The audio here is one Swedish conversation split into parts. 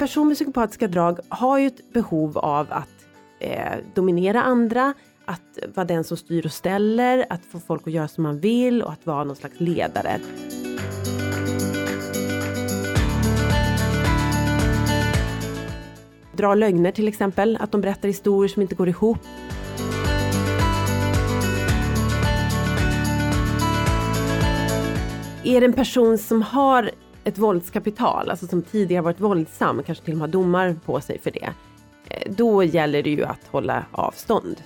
person med psykopatiska drag har ju ett behov av att eh, dominera andra, att vara den som styr och ställer, att få folk att göra som man vill och att vara någon slags ledare. Dra lögner till exempel, att de berättar historier som inte går ihop. Är det en person som har ett våldskapital, alltså som tidigare varit våldsam, kanske till och med har domar på sig för det, eh, då gäller det ju att hålla avstånd.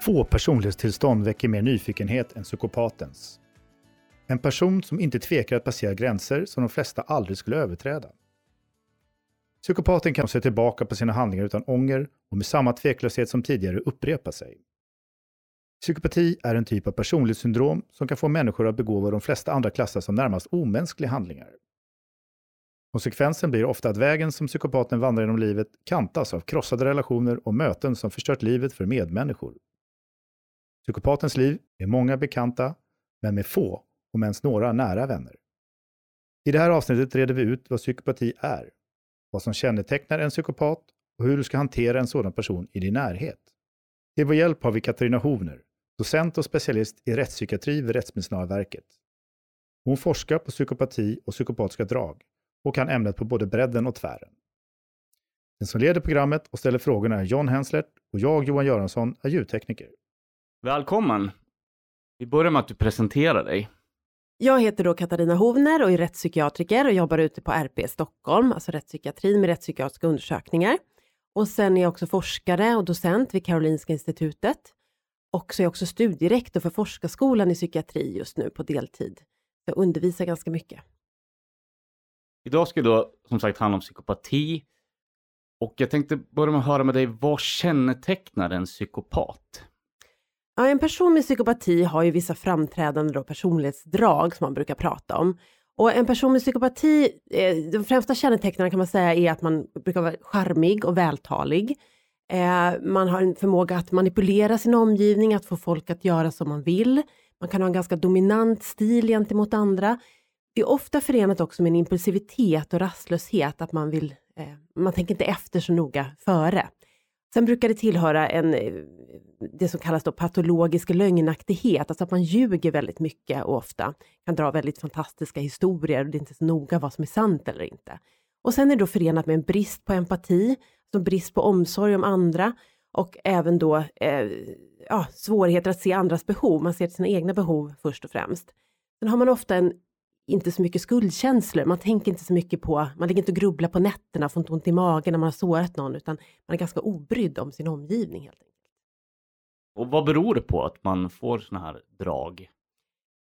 Få personlighetstillstånd väcker mer nyfikenhet än psykopatens. En person som inte tvekar att passera gränser som de flesta aldrig skulle överträda. Psykopaten kan se tillbaka på sina handlingar utan ånger och med samma tveklöshet som tidigare upprepa sig. Psykopati är en typ av personlighetssyndrom som kan få människor att begå vad de flesta andra klassar som närmast omänskliga handlingar. Konsekvensen blir ofta att vägen som psykopaten vandrar genom livet kantas av krossade relationer och möten som förstört livet för medmänniskor. Psykopatens liv är många bekanta, men med få, om ens några, nära vänner. I det här avsnittet reder vi ut vad psykopati är, vad som kännetecknar en psykopat och hur du ska hantera en sådan person i din närhet. Till vår hjälp har vi Katarina Hovner, docent och specialist i rättspsykiatri vid Rättsmedicinalverket. Hon forskar på psykopati och psykopatiska drag och kan ämnet på både bredden och tvären. Den som leder programmet och ställer frågorna är John Henslert och jag, Johan Göransson, är ljudtekniker. Välkommen! Vi börjar med att du presenterar dig. Jag heter då Katarina Hovner och är rättspsykiatriker och jobbar ute på RP Stockholm, alltså rättspsykiatrin med rättspsykiatriska undersökningar. Och sen är jag också forskare och docent vid Karolinska institutet. Och så är jag också studierektor för Forskarskolan i psykiatri just nu på deltid. Jag undervisar ganska mycket. Idag ska det då som sagt handla om psykopati. Och jag tänkte börja med att höra med dig, vad kännetecknar en psykopat? Ja, en person med psykopati har ju vissa framträdande då personlighetsdrag som man brukar prata om. Och en person med psykopati, eh, de främsta kännetecknen kan man säga är att man brukar vara charmig och vältalig. Eh, man har en förmåga att manipulera sin omgivning, att få folk att göra som man vill. Man kan ha en ganska dominant stil gentemot andra. Det är ofta förenat också med en impulsivitet och rastlöshet, att man vill, eh, man tänker inte efter så noga före. Sen brukar det tillhöra en, eh, det som kallas då patologisk lögnaktighet, alltså att man ljuger väldigt mycket och ofta kan dra väldigt fantastiska historier och det är inte så noga vad som är sant eller inte. Och sen är det då förenat med en brist på empati, alltså brist på omsorg om andra och även då eh, ja, svårigheter att se andras behov. Man ser till sina egna behov först och främst. Sen har man ofta en inte så mycket skuldkänslor. Man tänker inte så mycket på, man ligger inte och grubblar på nätterna, får inte ont i magen när man har sårat någon, utan man är ganska obrydd om sin omgivning helt enkelt. Och vad beror det på att man får sådana här drag?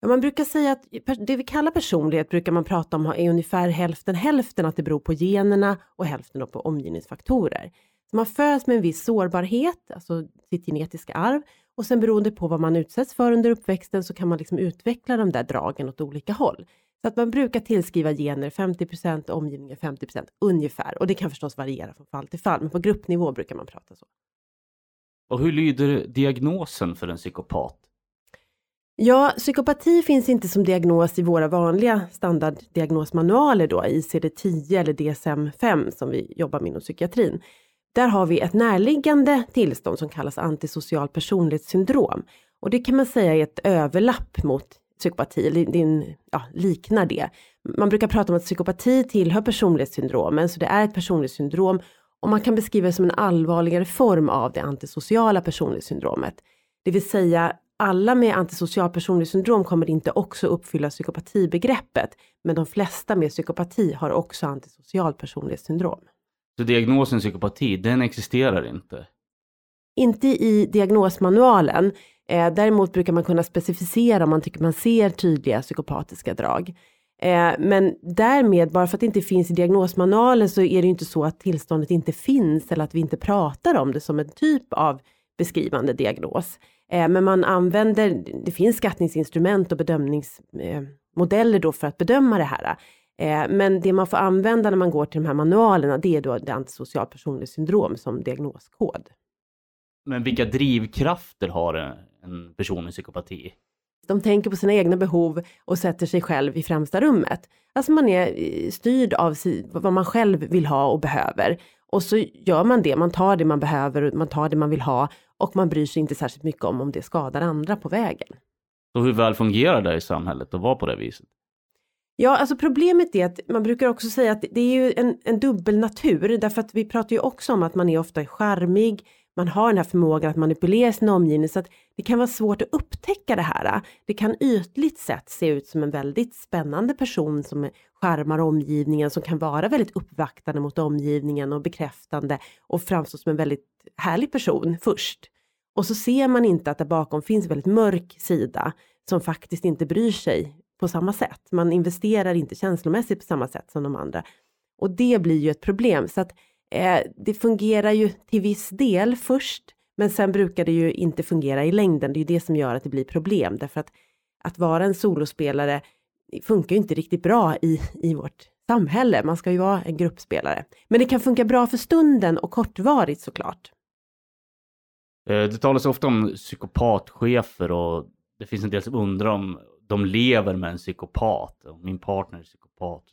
Ja, man brukar säga att det vi kallar personlighet brukar man prata om är ungefär hälften hälften att det beror på generna och hälften på omgivningsfaktorer. Så man föds med en viss sårbarhet, alltså sitt genetiska arv och sen beroende på vad man utsätts för under uppväxten så kan man liksom utveckla de där dragen åt olika håll. Så att man brukar tillskriva gener 50% omgivningen 50% ungefär. Och det kan förstås variera från fall till fall, men på gruppnivå brukar man prata så. Och hur lyder diagnosen för en psykopat? Ja, psykopati finns inte som diagnos i våra vanliga standarddiagnosmanualer då, ICD-10 eller DSM-5 som vi jobbar med inom psykiatrin. Där har vi ett närliggande tillstånd som kallas antisocial personlighetssyndrom. Och det kan man säga är ett överlapp mot psykopati, eller din, ja, liknar det. Man brukar prata om att psykopati tillhör personlighetssyndromen, så det är ett personlighetssyndrom och man kan beskriva det som en allvarligare form av det antisociala personlighetssyndromet. Det vill säga alla med antisocial personlighetssyndrom kommer inte också uppfylla psykopatibegreppet, men de flesta med psykopati har också antisocial personlighetssyndrom. Så diagnosen psykopati, den existerar inte? Inte i diagnosmanualen. Eh, däremot brukar man kunna specificera om man tycker man ser tydliga psykopatiska drag. Eh, men därmed, bara för att det inte finns i diagnosmanualen så är det inte så att tillståndet inte finns eller att vi inte pratar om det som en typ av beskrivande diagnos. Eh, men man använder, det finns skattningsinstrument och bedömningsmodeller då för att bedöma det här. Eh, men det man får använda när man går till de här manualerna, det är då det antisocial personlighetssyndrom som diagnoskod. Men vilka drivkrafter har en person med psykopati? De tänker på sina egna behov och sätter sig själv i främsta rummet. Alltså man är eh, styrd av vad man själv vill ha och behöver. Och så gör man det, man tar det man behöver, man tar det man vill ha och man bryr sig inte särskilt mycket om om det skadar andra på vägen. Så hur väl fungerar det i samhället att vara på det viset? Ja, alltså problemet är att man brukar också säga att det är ju en, en dubbel natur därför att vi pratar ju också om att man är ofta charmig, man har den här förmågan att manipulera sin omgivning så att det kan vara svårt att upptäcka det här. Det kan ytligt sett se ut som en väldigt spännande person som charmar omgivningen, som kan vara väldigt uppvaktande mot omgivningen och bekräftande och framstå som en väldigt härlig person först. Och så ser man inte att där bakom finns väldigt mörk sida som faktiskt inte bryr sig på samma sätt. Man investerar inte känslomässigt på samma sätt som de andra. Och det blir ju ett problem. Så att eh, det fungerar ju till viss del först, men sen brukar det ju inte fungera i längden. Det är ju det som gör att det blir problem, därför att att vara en solospelare funkar ju inte riktigt bra i, i vårt samhälle. Man ska ju vara en gruppspelare. Men det kan funka bra för stunden och kortvarigt såklart. Eh, det talas ofta om psykopatchefer och det finns en del som undrar om de lever med en psykopat. Min partner är psykopat.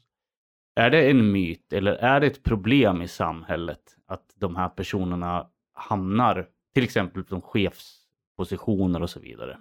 Är det en myt eller är det ett problem i samhället att de här personerna hamnar till exempel på chefspositioner och så vidare?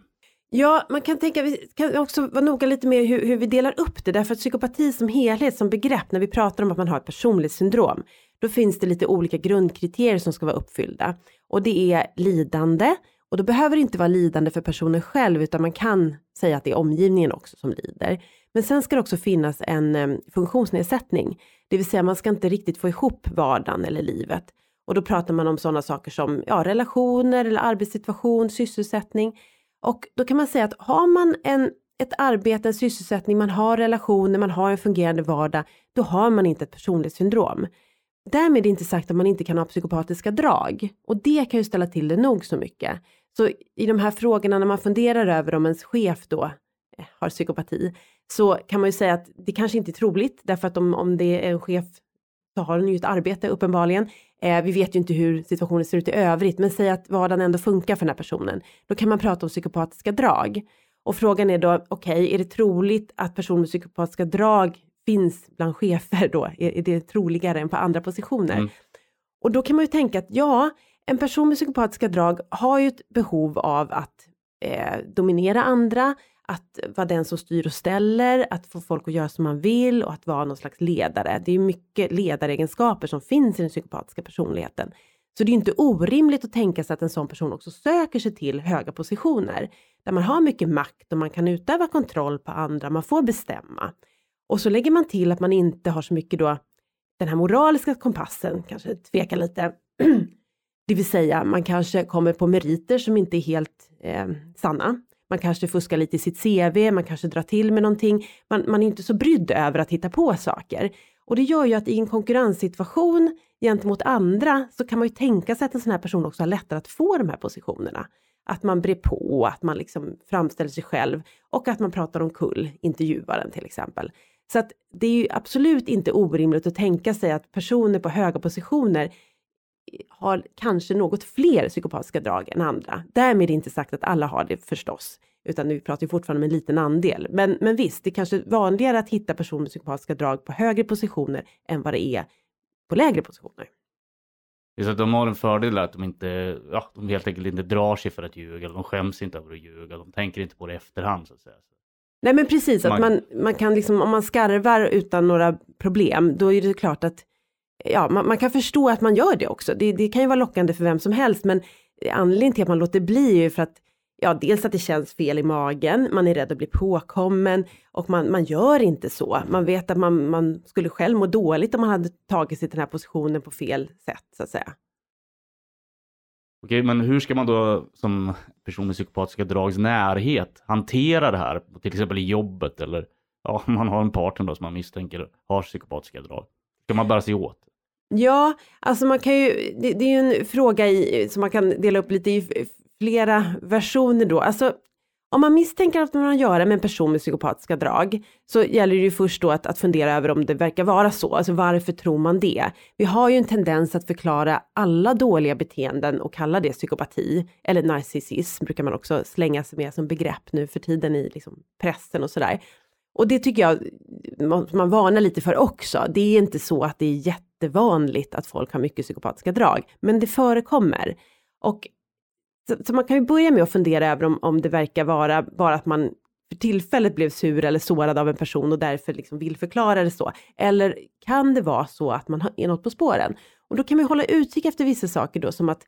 Ja, man kan tänka, vi kan också vara noga lite med hur, hur, vi delar upp det, därför att psykopati som helhet, som begrepp, när vi pratar om att man har ett personlighetssyndrom, då finns det lite olika grundkriterier som ska vara uppfyllda. Och det är lidande, och då behöver det inte vara lidande för personen själv, utan man kan säga att det är omgivningen också som lider. Men sen ska det också finnas en funktionsnedsättning, det vill säga man ska inte riktigt få ihop vardagen eller livet. Och då pratar man om sådana saker som ja, relationer eller arbetssituation, sysselsättning. Och då kan man säga att har man en, ett arbete, en sysselsättning, man har relationer, man har en fungerande vardag, då har man inte ett personlighetssyndrom. Därmed inte sagt att man inte kan ha psykopatiska drag och det kan ju ställa till det nog så mycket. Så i de här frågorna när man funderar över om ens chef då eh, har psykopati så kan man ju säga att det kanske inte är troligt därför att om, om det är en chef så har den ju ett arbete uppenbarligen. Eh, vi vet ju inte hur situationen ser ut i övrigt men säg att vardagen ändå funkar för den här personen. Då kan man prata om psykopatiska drag. Och frågan är då, okej, okay, är det troligt att personer med psykopatiska drag finns bland chefer då? Är, är det troligare än på andra positioner? Mm. Och då kan man ju tänka att ja, en person med psykopatiska drag har ju ett behov av att eh, dominera andra, att vara den som styr och ställer, att få folk att göra som man vill och att vara någon slags ledare. Det är mycket ledaregenskaper som finns i den psykopatiska personligheten. Så det är inte orimligt att tänka sig att en sån person också söker sig till höga positioner där man har mycket makt och man kan utöva kontroll på andra, man får bestämma. Och så lägger man till att man inte har så mycket då den här moraliska kompassen, kanske tvekar lite. Det vill säga, man kanske kommer på meriter som inte är helt eh, sanna. Man kanske fuskar lite i sitt CV, man kanske drar till med någonting. Man, man är inte så brydd över att hitta på saker. Och det gör ju att i en konkurrenssituation gentemot andra så kan man ju tänka sig att en sån här person också har lättare att få de här positionerna. Att man brer på, att man liksom framställer sig själv och att man pratar om kull intervjuaren till exempel. Så att det är ju absolut inte orimligt att tänka sig att personer på höga positioner har kanske något fler psykopatiska drag än andra. Därmed inte sagt att alla har det förstås, utan vi pratar ju fortfarande om en liten andel. Men, men visst, det är kanske är vanligare att hitta personer med psykopatiska drag på högre positioner än vad det är på lägre positioner. Det är att de har en fördel att de inte, ja, de helt enkelt inte drar sig för att ljuga, de skäms inte över att ljuga, de tänker inte på det i efterhand så att säga. Nej men precis, man... att man, man kan liksom, om man skarvar utan några problem, då är det klart att ja, man, man, kan förstå att man gör det också. Det, det, kan ju vara lockande för vem som helst, men anledningen till att man låter bli är ju för att ja, dels att det känns fel i magen, man är rädd att bli påkommen och man, man gör inte så. Man vet att man, man skulle själv må dåligt om man hade tagit sig till den här positionen på fel sätt så att säga. Okej, men hur ska man då som person med psykopatiska drags närhet hantera det här, till exempel i jobbet eller ja, man har en partner då som man misstänker har psykopatiska drag. Ska man bära sig åt? Ja, alltså man kan ju, det, det är ju en fråga i, som man kan dela upp lite i flera versioner då. Alltså om man misstänker att man har att göra med en person med psykopatiska drag så gäller det ju först då att, att fundera över om det verkar vara så. Alltså varför tror man det? Vi har ju en tendens att förklara alla dåliga beteenden och kalla det psykopati. Eller narcissism brukar man också slänga sig med som begrepp nu för tiden i liksom pressen och sådär. Och det tycker jag man varnar lite för också. Det är inte så att det är jättevanligt att folk har mycket psykopatiska drag, men det förekommer. Och så, så, man kan ju börja med att fundera över om, om det verkar vara bara att man för tillfället blev sur eller sårad av en person och därför liksom vill förklara det så. Eller kan det vara så att man är något på spåren? Och då kan man hålla utkik efter vissa saker då som att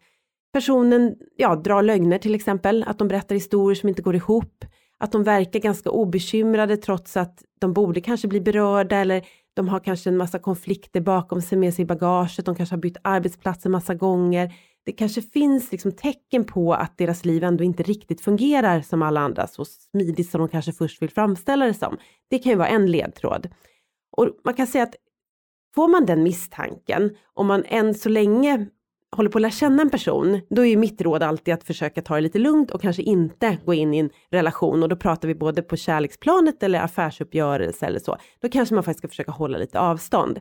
personen ja, drar lögner till exempel, att de berättar historier som inte går ihop, att de verkar ganska obekymrade trots att de borde kanske bli berörda eller de har kanske en massa konflikter bakom sig med sig i bagaget, de kanske har bytt arbetsplats en massa gånger det kanske finns liksom tecken på att deras liv ändå inte riktigt fungerar som alla andra så smidigt som de kanske först vill framställa det som. Det kan ju vara en ledtråd. Och man kan säga att får man den misstanken, om man än så länge håller på att lära känna en person, då är ju mitt råd alltid att försöka ta det lite lugnt och kanske inte gå in i en relation och då pratar vi både på kärleksplanet eller affärsuppgörelse eller så. Då kanske man faktiskt ska försöka hålla lite avstånd.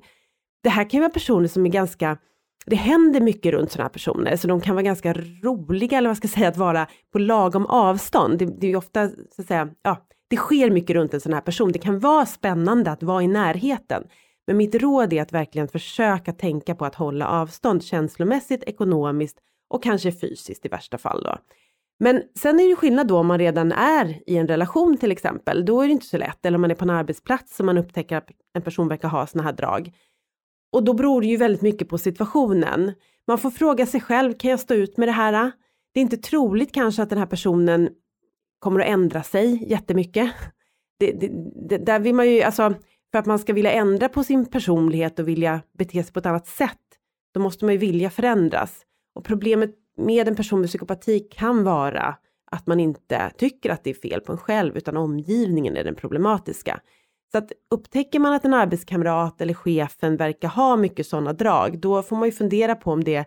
Det här kan ju vara personer som är ganska det händer mycket runt sådana här personer, så de kan vara ganska roliga, eller vad ska jag säga, att vara på lagom avstånd. Det, det är ofta, så att säga, ja, det sker mycket runt en sån här person. Det kan vara spännande att vara i närheten. Men mitt råd är att verkligen försöka tänka på att hålla avstånd känslomässigt, ekonomiskt och kanske fysiskt i värsta fall då. Men sen är det skillnad då om man redan är i en relation till exempel. Då är det inte så lätt. Eller om man är på en arbetsplats och man upptäcker att en person verkar ha såna här drag. Och då beror det ju väldigt mycket på situationen. Man får fråga sig själv, kan jag stå ut med det här? Det är inte troligt kanske att den här personen kommer att ändra sig jättemycket. Det, det, det, där vill man ju, alltså, för att man ska vilja ändra på sin personlighet och vilja bete sig på ett annat sätt, då måste man ju vilja förändras. Och problemet med en person med psykopati kan vara att man inte tycker att det är fel på en själv, utan omgivningen är den problematiska. Så att upptäcker man att en arbetskamrat eller chefen verkar ha mycket sådana drag, då får man ju fundera på om det är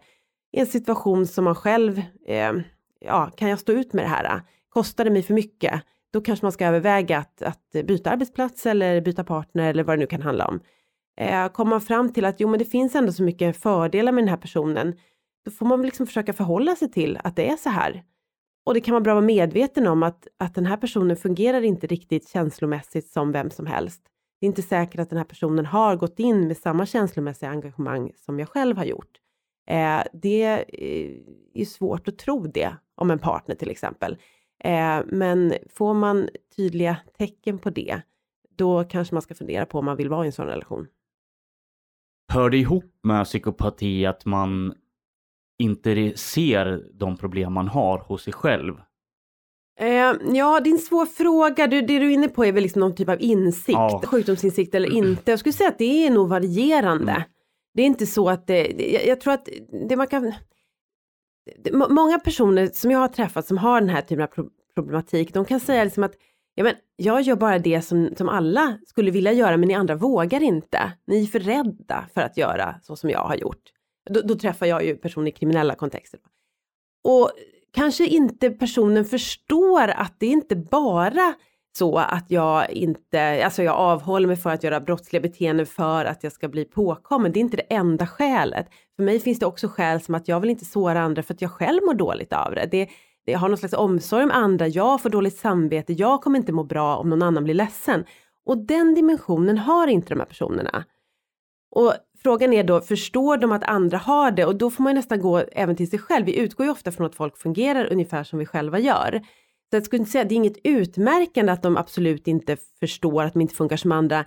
en situation som man själv, eh, ja, kan jag stå ut med det här? Kostar det mig för mycket? Då kanske man ska överväga att, att byta arbetsplats eller byta partner eller vad det nu kan handla om. Eh, kommer man fram till att jo, men det finns ändå så mycket fördelar med den här personen, då får man liksom försöka förhålla sig till att det är så här. Och det kan vara bra att vara medveten om att, att den här personen fungerar inte riktigt känslomässigt som vem som helst. Det är inte säkert att den här personen har gått in med samma känslomässiga engagemang som jag själv har gjort. Eh, det eh, är svårt att tro det om en partner till exempel. Eh, men får man tydliga tecken på det, då kanske man ska fundera på om man vill vara i en sån relation. Hör det ihop med psykopati att man inte ser de problem man har hos sig själv? Eh, ja, det är en svår fråga. Det, det du är inne på är väl liksom någon typ av insikt, ja. sjukdomsinsikt eller inte. Jag skulle säga att det är nog varierande. Mm. Det är inte så att det, jag, jag tror att det man kan... Det, många personer som jag har träffat som har den här typen av problematik, de kan säga liksom att ja, men jag gör bara det som, som alla skulle vilja göra men ni andra vågar inte. Ni är för rädda för att göra så som jag har gjort. Då, då träffar jag ju personer i kriminella kontexter. Och kanske inte personen förstår att det är inte bara så att jag inte, alltså jag avhåller mig för att göra brottsliga beteenden för att jag ska bli påkommen. Det är inte det enda skälet. För mig finns det också skäl som att jag vill inte såra andra för att jag själv mår dåligt av det. det jag har någon slags omsorg om andra, jag får dåligt samvete, jag kommer inte må bra om någon annan blir ledsen. Och den dimensionen har inte de här personerna. Och Frågan är då, förstår de att andra har det? Och då får man nästan gå även till sig själv. Vi utgår ju ofta från att folk fungerar ungefär som vi själva gör. Så jag skulle inte säga, att det är inget utmärkande att de absolut inte förstår att de inte funkar som andra.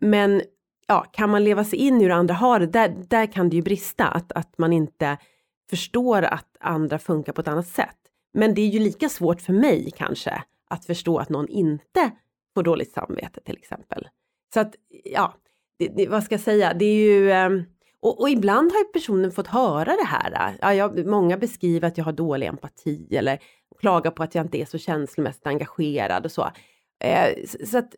Men ja, kan man leva sig in i hur andra har det, där, där kan det ju brista. Att, att man inte förstår att andra funkar på ett annat sätt. Men det är ju lika svårt för mig kanske att förstå att någon inte får dåligt samvete till exempel. Så att ja, det, det, vad ska jag säga, det är ju eh, och, och, ibland har ju personen fått höra det här. Eh. Ja, jag, många beskriver att jag har dålig empati eller klagar på att jag inte är så känslomässigt engagerad och så. Eh, så att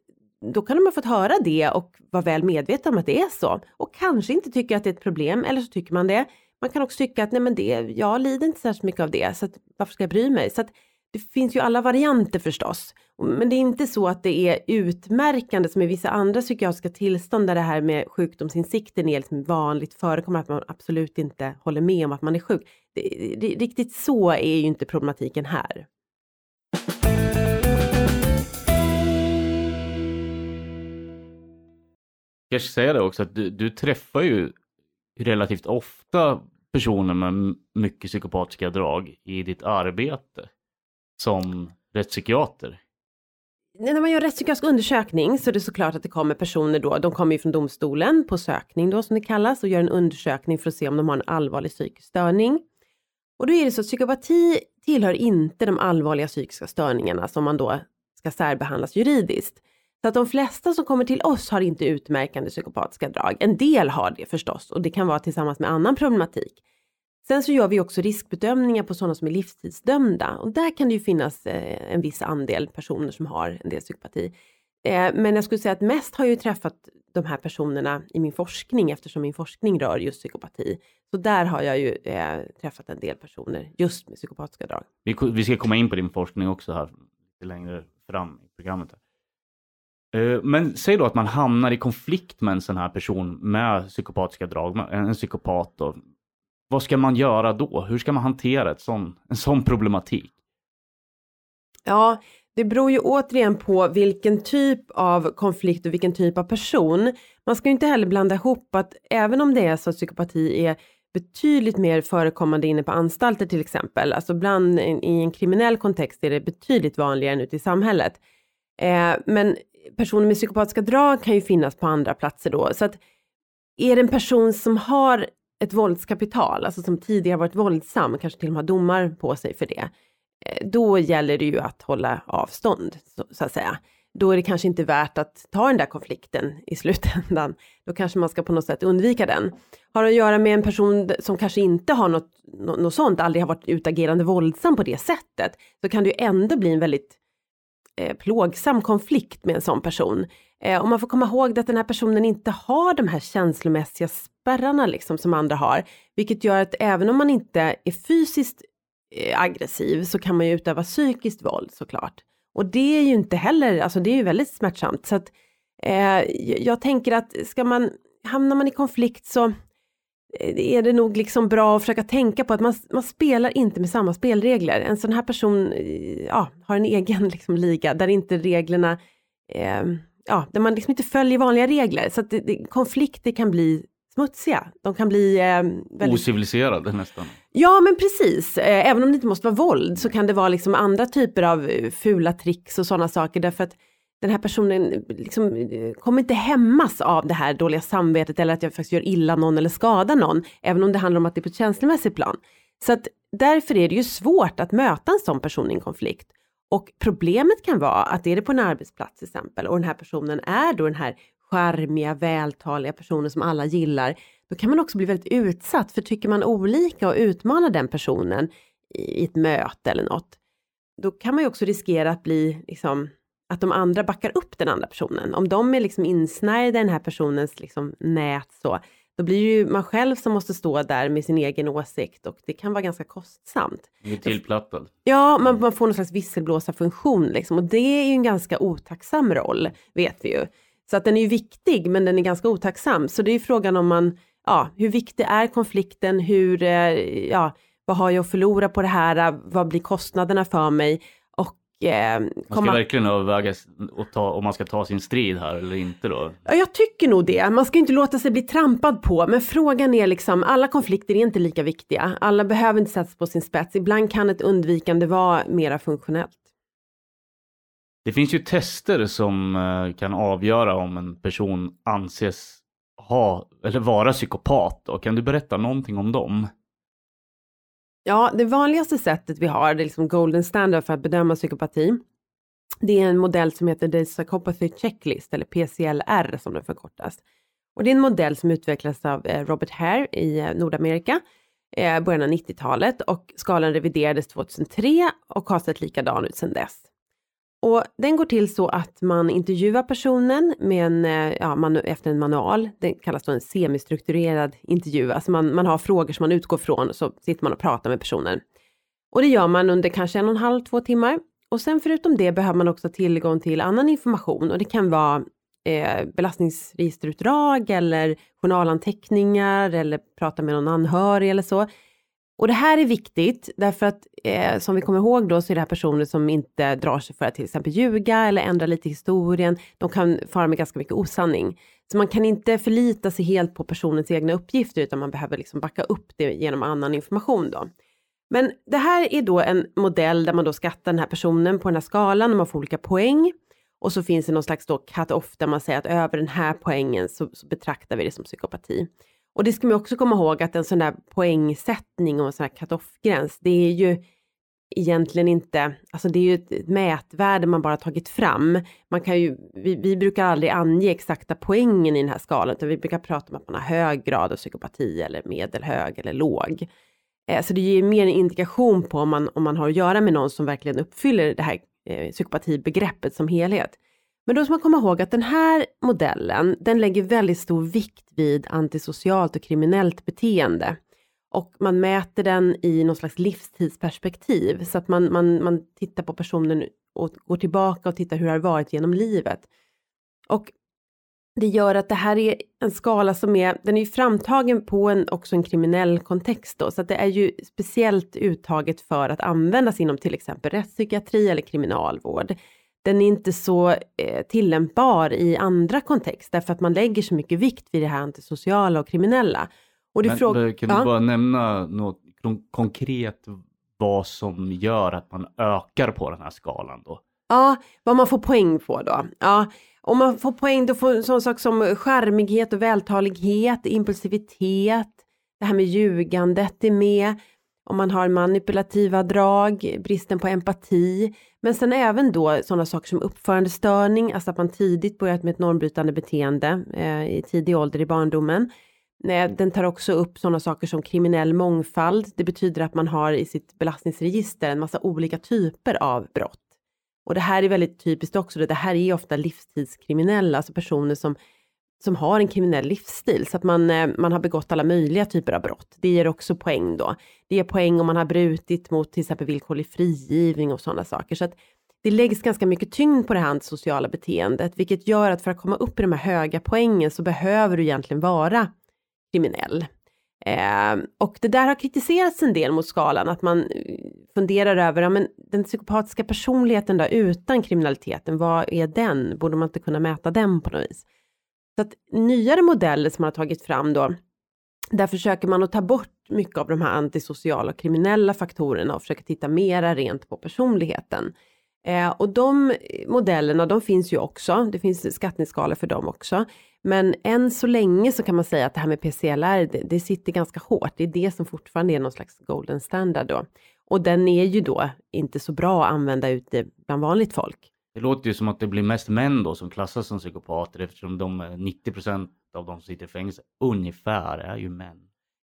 då kan de ha fått höra det och vara väl medvetna om att det är så. Och kanske inte tycka att det är ett problem, eller så tycker man det. Man kan också tycka att nej men det, jag lider inte särskilt mycket av det, så att, varför ska jag bry mig? Så att det finns ju alla varianter förstås. Men det är inte så att det är utmärkande som i vissa andra psykiatriska tillstånd där det här med sjukdomsinsikten är liksom vanligt förekommande, att man absolut inte håller med om att man är sjuk. Det, det, riktigt så är ju inte problematiken här. Jag ska säga det också att du, du träffar ju relativt ofta personer med mycket psykopatiska drag i ditt arbete som rättspsykiater. När man gör rättspsykiatrisk undersökning så är det såklart att det kommer personer då, de kommer ju från domstolen på sökning då som det kallas och gör en undersökning för att se om de har en allvarlig psykisk störning. Och då är det så att psykopati tillhör inte de allvarliga psykiska störningarna som man då ska särbehandlas juridiskt. Så att de flesta som kommer till oss har inte utmärkande psykopatiska drag. En del har det förstås och det kan vara tillsammans med annan problematik. Sen så gör vi också riskbedömningar på sådana som är livstidsdömda och där kan det ju finnas eh, en viss andel personer som har en del psykopati. Eh, men jag skulle säga att mest har jag ju träffat de här personerna i min forskning eftersom min forskning rör just psykopati. Så där har jag ju eh, träffat en del personer just med psykopatiska drag. Vi, vi ska komma in på din forskning också här lite längre fram i programmet. Här. Eh, men säg då att man hamnar i konflikt med en sån här person med psykopatiska drag, en psykopat då, vad ska man göra då? Hur ska man hantera ett sån, en sån problematik? Ja, det beror ju återigen på vilken typ av konflikt och vilken typ av person. Man ska ju inte heller blanda ihop att även om det är så att psykopati är betydligt mer förekommande inne på anstalter till exempel, alltså bland i en kriminell kontext är det betydligt vanligare än ute i samhället. Eh, men personer med psykopatiska drag kan ju finnas på andra platser då, så att är det en person som har ett våldskapital, alltså som tidigare varit våldsam, kanske till och med har domar på sig för det, eh, då gäller det ju att hålla avstånd, så, så, att säga. Då är det kanske inte värt att ta den där konflikten i slutändan. Då kanske man ska på något sätt undvika den. Har att göra med en person som kanske inte har något, något sånt, aldrig har varit utagerande våldsam på det sättet, så kan det ju ändå bli en väldigt eh, plågsam konflikt med en sån person. Eh, och man får komma ihåg att den här personen inte har de här känslomässiga spärrarna liksom som andra har. Vilket gör att även om man inte är fysiskt eh, aggressiv så kan man ju utöva psykiskt våld såklart. Och det är ju inte heller, alltså det är ju väldigt smärtsamt. Så att eh, jag tänker att ska man, hamnar man i konflikt så eh, är det nog liksom bra att försöka tänka på att man, man spelar inte med samma spelregler. En sån här person eh, ja, har en egen liksom liga där inte reglerna eh, ja, där man liksom inte följer vanliga regler. Så att det, det, konflikter kan bli smutsiga. De kan bli... Eh, väldigt... Ociviliserade nästan. Ja, men precis. Eh, även om det inte måste vara våld så kan det vara liksom andra typer av eh, fula tricks och sådana saker. Därför att den här personen liksom, eh, kommer inte hämmas av det här dåliga samvetet eller att jag faktiskt gör illa någon eller skadar någon. Även om det handlar om att det är på ett känslomässigt plan. Så att därför är det ju svårt att möta en sån person i en konflikt. Och problemet kan vara att är det på en arbetsplats till exempel och den här personen är då den här charmiga, vältaliga personen som alla gillar, då kan man också bli väldigt utsatt för tycker man olika och utmanar den personen i ett möte eller något, då kan man ju också riskera att bli liksom att de andra backar upp den andra personen. Om de är liksom insnärjda i den här personens liksom nät så, då blir det ju man själv som måste stå där med sin egen åsikt och det kan vara ganska kostsamt. Blir tillplattad. Ja, man, man får någon slags visselblåsarfunktion liksom och det är ju en ganska otacksam roll, vet vi ju. Så att den är ju viktig, men den är ganska otacksam. Så det är ju frågan om man, ja, hur viktig är konflikten? Hur, eh, ja, vad har jag att förlora på det här? Vad blir kostnaderna för mig? Eh, man ska komma... verkligen överväga och ta, om man ska ta sin strid här eller inte då? Ja, jag tycker nog det. Man ska inte låta sig bli trampad på, men frågan är liksom, alla konflikter är inte lika viktiga. Alla behöver inte sättas på sin spets. Ibland kan ett undvikande vara mera funktionellt. Det finns ju tester som eh, kan avgöra om en person anses ha eller vara psykopat. Och kan du berätta någonting om dem? Ja, det vanligaste sättet vi har, det är liksom golden standard för att bedöma psykopati. Det är en modell som heter The Psychopathy Checklist, eller PCLR som den förkortas. Och det är en modell som utvecklades av eh, Robert Hare i eh, Nordamerika eh, början av 90-talet och skalan reviderades 2003 och har sett likadan ut sedan dess. Och den går till så att man intervjuar personen med en, eh, ja, man, efter en manual. Det kallas då en semistrukturerad intervju. Alltså man, man har frågor som man utgår från och så sitter man och pratar med personen. Och det gör man under kanske en och en halv, två timmar. Och sen förutom det behöver man också tillgång till annan information och det kan vara eh, belastningsregisterutdrag eller journalanteckningar eller prata med någon anhörig eller så. Och det här är viktigt därför att eh, som vi kommer ihåg då så är det här personer som inte drar sig för att till exempel ljuga eller ändra lite i historien. De kan fara med ganska mycket osanning. Så man kan inte förlita sig helt på personens egna uppgifter utan man behöver liksom backa upp det genom annan information då. Men det här är då en modell där man då skattar den här personen på den här skalan och man får olika poäng. Och så finns det någon slags då cut-off där man säger att över den här poängen så, så betraktar vi det som psykopati. Och det ska man också komma ihåg att en sån där poängsättning och en sån här cut-off-gräns, det är ju egentligen inte, alltså det är ju ett mätvärde man bara tagit fram. Man kan ju, vi, vi, brukar aldrig ange exakta poängen i den här skalan, utan vi brukar prata om att man har hög grad av psykopati eller medelhög eller låg. Eh, så det ger mer en indikation på om man, om man har att göra med någon som verkligen uppfyller det här eh, psykopatibegreppet som helhet. Men då ska man komma ihåg att den här modellen, den lägger väldigt stor vikt vid antisocialt och kriminellt beteende. Och man mäter den i någon slags livstidsperspektiv så att man, man, man tittar på personen och går tillbaka och tittar hur det har varit genom livet. Och det gör att det här är en skala som är, den är ju framtagen på en, också en kriminell kontext då, så att det är ju speciellt uttaget för att användas inom till exempel rättspsykiatri eller kriminalvård. Den är inte så eh, tillämpbar i andra kontexter för att man lägger så mycket vikt vid det här antisociala och kriminella. Och det Men, kan du ja? bara nämna något konkret vad som gör att man ökar på den här skalan då? Ja, vad man får poäng på då. Ja, om man får poäng då får sån sak som skärmighet och vältalighet, impulsivitet, det här med ljugandet är med, om man har manipulativa drag, bristen på empati, men sen även då sådana saker som uppförandestörning, alltså att man tidigt börjat med ett normbrytande beteende eh, i tidig ålder i barndomen. Eh, den tar också upp sådana saker som kriminell mångfald. Det betyder att man har i sitt belastningsregister en massa olika typer av brott. Och det här är väldigt typiskt också, det här är ofta livstidskriminella, alltså personer som, som har en kriminell livsstil, så att man, eh, man har begått alla möjliga typer av brott. Det ger också poäng då. Det ger poäng om man har brutit mot till exempel villkorlig frigivning och sådana saker. Så att det läggs ganska mycket tyngd på det här antisociala beteendet, vilket gör att för att komma upp i de här höga poängen så behöver du egentligen vara kriminell. Eh, och det där har kritiserats en del mot skalan, att man eh, funderar över, ja, men den psykopatiska personligheten då, utan kriminaliteten, vad är den? Borde man inte kunna mäta den på något vis? Så att nyare modeller som man har tagit fram då, där försöker man att ta bort mycket av de här antisociala och kriminella faktorerna och försöka titta mera rent på personligheten. Eh, och de eh, modellerna, de finns ju också. Det finns skattningsskalor för dem också. Men än så länge så kan man säga att det här med PCLR, det, det, sitter ganska hårt. Det är det som fortfarande är någon slags golden standard då. Och den är ju då inte så bra att använda ute bland vanligt folk. Det låter ju som att det blir mest män då som klassas som psykopater eftersom de eh, 90% av de som sitter i fängelse ungefär är ju män.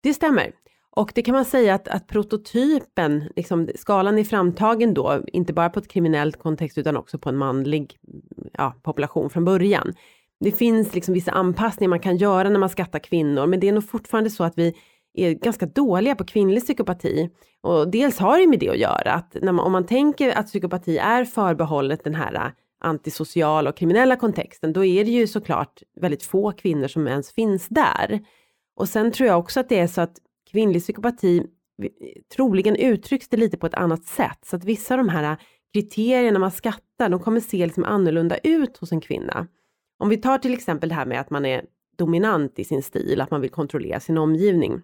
Det stämmer. Och det kan man säga att, att prototypen, liksom, skalan är framtagen då, inte bara på ett kriminellt kontext utan också på en manlig ja, population från början. Det finns liksom vissa anpassningar man kan göra när man skattar kvinnor, men det är nog fortfarande så att vi är ganska dåliga på kvinnlig psykopati. Och dels har det med det att göra, att när man, om man tänker att psykopati är förbehållet den här äh, antisociala och kriminella kontexten, då är det ju såklart väldigt få kvinnor som ens finns där. Och sen tror jag också att det är så att kvinnlig psykopati troligen uttrycks det lite på ett annat sätt. Så att vissa av de här äh, kriterierna man skattar, de kommer se liksom annorlunda ut hos en kvinna. Om vi tar till exempel det här med att man är dominant i sin stil, att man vill kontrollera sin omgivning.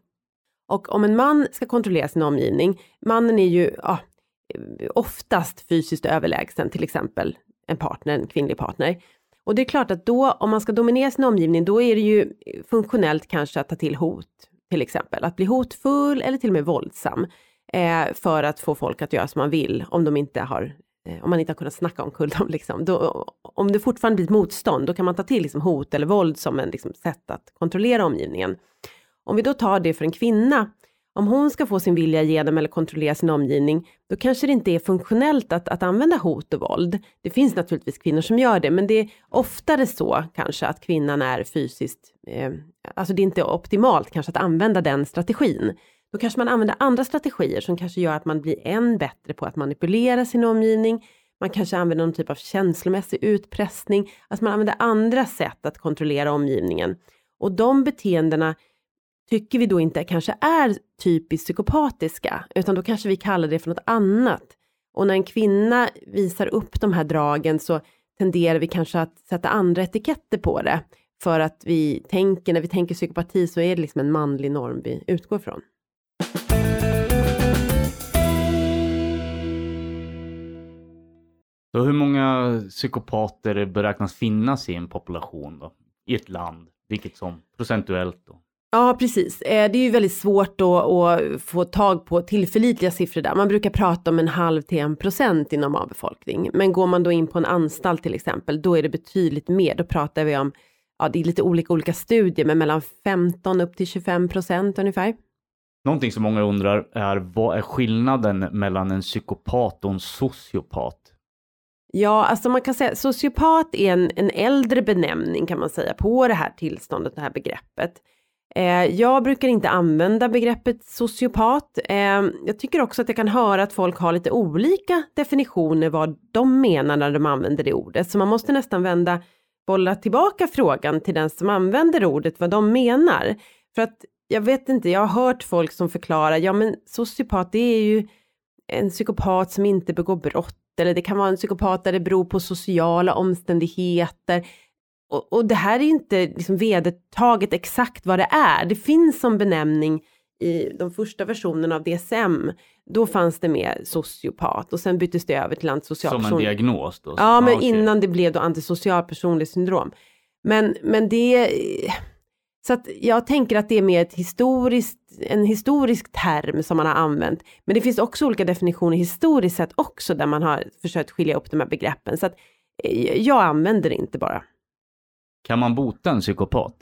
Och om en man ska kontrollera sin omgivning, mannen är ju ja, oftast fysiskt överlägsen, till exempel en partner, en kvinnlig partner. Och det är klart att då, om man ska dominera sin omgivning, då är det ju funktionellt kanske att ta till hot, till exempel. Att bli hotfull eller till och med våldsam eh, för att få folk att göra som man vill om de inte har eh, om man inte har kunnat snacka omkull dem. Liksom. Då, om det fortfarande blir ett motstånd, då kan man ta till liksom, hot eller våld som ett liksom, sätt att kontrollera omgivningen. Om vi då tar det för en kvinna, om hon ska få sin vilja igenom eller kontrollera sin omgivning, då kanske det inte är funktionellt att, att använda hot och våld. Det finns naturligtvis kvinnor som gör det, men det är oftare så kanske att kvinnan är fysiskt, eh, alltså det är inte optimalt kanske att använda den strategin. Då kanske man använder andra strategier som kanske gör att man blir än bättre på att manipulera sin omgivning. Man kanske använder någon typ av känslomässig utpressning. Alltså man använder andra sätt att kontrollera omgivningen. Och de beteendena tycker vi då inte kanske är typiskt psykopatiska, utan då kanske vi kallar det för något annat. Och när en kvinna visar upp de här dragen så tenderar vi kanske att sätta andra etiketter på det. För att vi tänker, när vi tänker psykopati så är det liksom en manlig norm vi utgår från. Så hur många psykopater beräknas finnas i en population då? I ett land, vilket som procentuellt då? Ja, precis. Eh, det är ju väldigt svårt då att få tag på tillförlitliga siffror där. Man brukar prata om en halv till en procent i normalbefolkning. Men går man då in på en anstalt till exempel, då är det betydligt mer. Då pratar vi om, ja det är lite olika olika studier, men mellan 15 upp till 25 procent ungefär. Någonting som många undrar är vad är skillnaden mellan en psykopat och en sociopat? Ja, alltså man kan säga sociopat är en, en äldre benämning kan man säga på det här tillståndet, det här begreppet. Eh, jag brukar inte använda begreppet sociopat. Eh, jag tycker också att jag kan höra att folk har lite olika definitioner vad de menar när de använder det ordet. Så man måste nästan vända, bolla tillbaka frågan till den som använder ordet vad de menar. För att jag vet inte, jag har hört folk som förklarar, ja men sociopat det är ju en psykopat som inte begår brott eller det kan vara en psykopat där det beror på sociala omständigheter och, och det här är inte liksom vedertaget exakt vad det är. Det finns som benämning i de första versionerna av DSM. Då fanns det med sociopat och sen byttes det över till antisocial Som person. en diagnos då? Ja, men okej. innan det blev då antisocial personlighetssyndrom. Men, men det... Så att jag tänker att det är mer ett historiskt, en historisk term som man har använt. Men det finns också olika definitioner historiskt sett också där man har försökt skilja upp de här begreppen. Så att eh, jag använder det inte bara. Kan man bota en psykopat?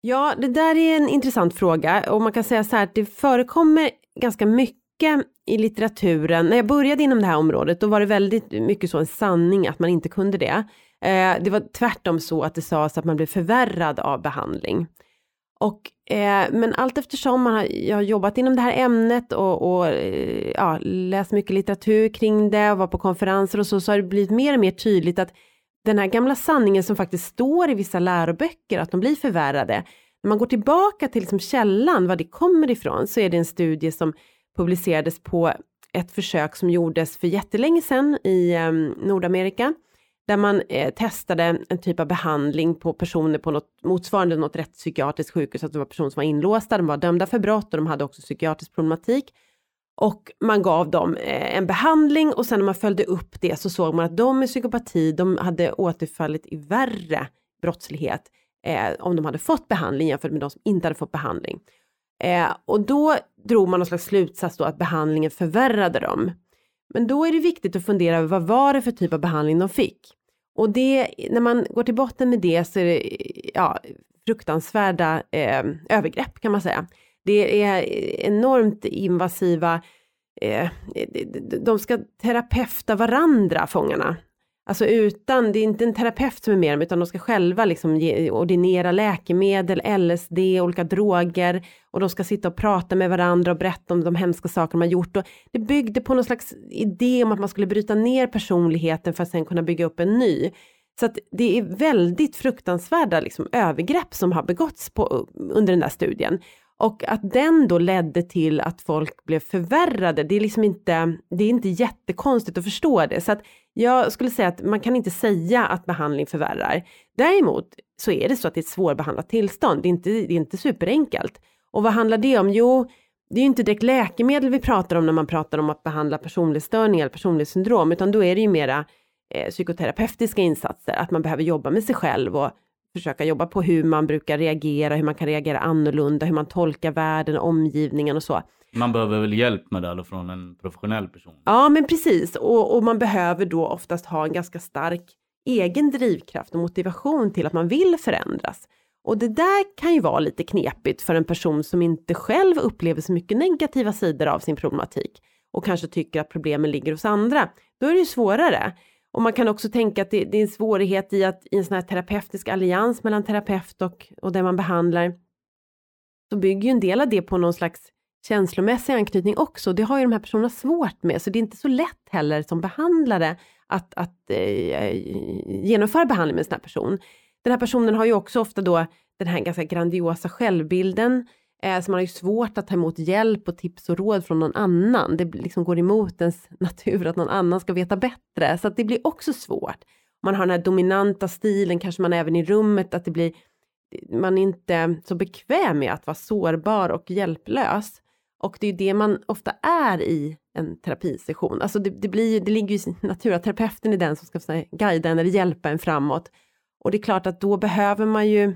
Ja, det där är en intressant fråga och man kan säga så här att det förekommer ganska mycket i litteraturen. När jag började inom det här området, då var det väldigt mycket så en sanning att man inte kunde det. Eh, det var tvärtom så att det sades att man blev förvärrad av behandling. Och, eh, men allt eftersom man har, jag har jobbat inom det här ämnet och, och eh, ja, läst mycket litteratur kring det och var på konferenser och så, så har det blivit mer och mer tydligt att den här gamla sanningen som faktiskt står i vissa läroböcker, att de blir förvärrade. När man går tillbaka till liksom källan, var det kommer ifrån, så är det en studie som publicerades på ett försök som gjordes för jättelänge sedan i eh, Nordamerika, där man eh, testade en typ av behandling på personer på något motsvarande något rättspsykiatriskt sjukhus, att det var personer som var inlåsta, de var dömda för brott och de hade också psykiatrisk problematik. Och man gav dem eh, en behandling och sen när man följde upp det så såg man att de med psykopati, de hade återfallit i värre brottslighet eh, om de hade fått behandling jämfört med de som inte hade fått behandling. Eh, och då drog man någon slags slutsats då att behandlingen förvärrade dem. Men då är det viktigt att fundera över vad var det för typ av behandling de fick? Och det, när man går till botten med det så är det ja, fruktansvärda eh, övergrepp kan man säga. Det är enormt invasiva, eh, de ska terapeuta varandra, fångarna. Alltså utan, det är inte en terapeut som är med dem, utan de ska själva liksom ge, ordinera läkemedel, LSD, olika droger och de ska sitta och prata med varandra och berätta om de hemska saker de har gjort. Och det byggde på någon slags idé om att man skulle bryta ner personligheten för att sen kunna bygga upp en ny. Så att det är väldigt fruktansvärda liksom, övergrepp som har begåtts på, under den där studien. Och att den då ledde till att folk blev förvärrade, det är liksom inte, det är inte jättekonstigt att förstå det. Så att jag skulle säga att man kan inte säga att behandling förvärrar. Däremot så är det så att det är ett svårbehandlat tillstånd, det är inte, det är inte superenkelt. Och vad handlar det om? Jo, det är ju inte direkt läkemedel vi pratar om när man pratar om att behandla personlighetsstörning eller personlighetssyndrom, utan då är det ju mera eh, psykoterapeutiska insatser, att man behöver jobba med sig själv och försöka jobba på hur man brukar reagera, hur man kan reagera annorlunda, hur man tolkar världen, omgivningen och så. Man behöver väl hjälp med det eller från en professionell person? Ja, men precis. Och, och man behöver då oftast ha en ganska stark egen drivkraft och motivation till att man vill förändras. Och det där kan ju vara lite knepigt för en person som inte själv upplever så mycket negativa sidor av sin problematik och kanske tycker att problemen ligger hos andra. Då är det ju svårare. Och man kan också tänka att det, det är en svårighet i att i en sån här terapeutisk allians mellan terapeut och, och det man behandlar så bygger ju en del av det på någon slags känslomässig anknytning också. Det har ju de här personerna svårt med, så det är inte så lätt heller som behandlare att, att eh, genomföra behandling med en sån här person. Den här personen har ju också ofta då den här ganska grandiosa självbilden, eh, så man har ju svårt att ta emot hjälp och tips och råd från någon annan. Det liksom går emot ens natur att någon annan ska veta bättre, så att det blir också svårt. Man har den här dominanta stilen, kanske man även i rummet, att det blir man är inte så bekväm med att vara sårbar och hjälplös. Och det är det man ofta är i en terapisession. Alltså det, det, blir, det ligger ju i natur att terapeuten är den som ska guida en eller hjälpa en framåt. Och det är klart att då behöver man ju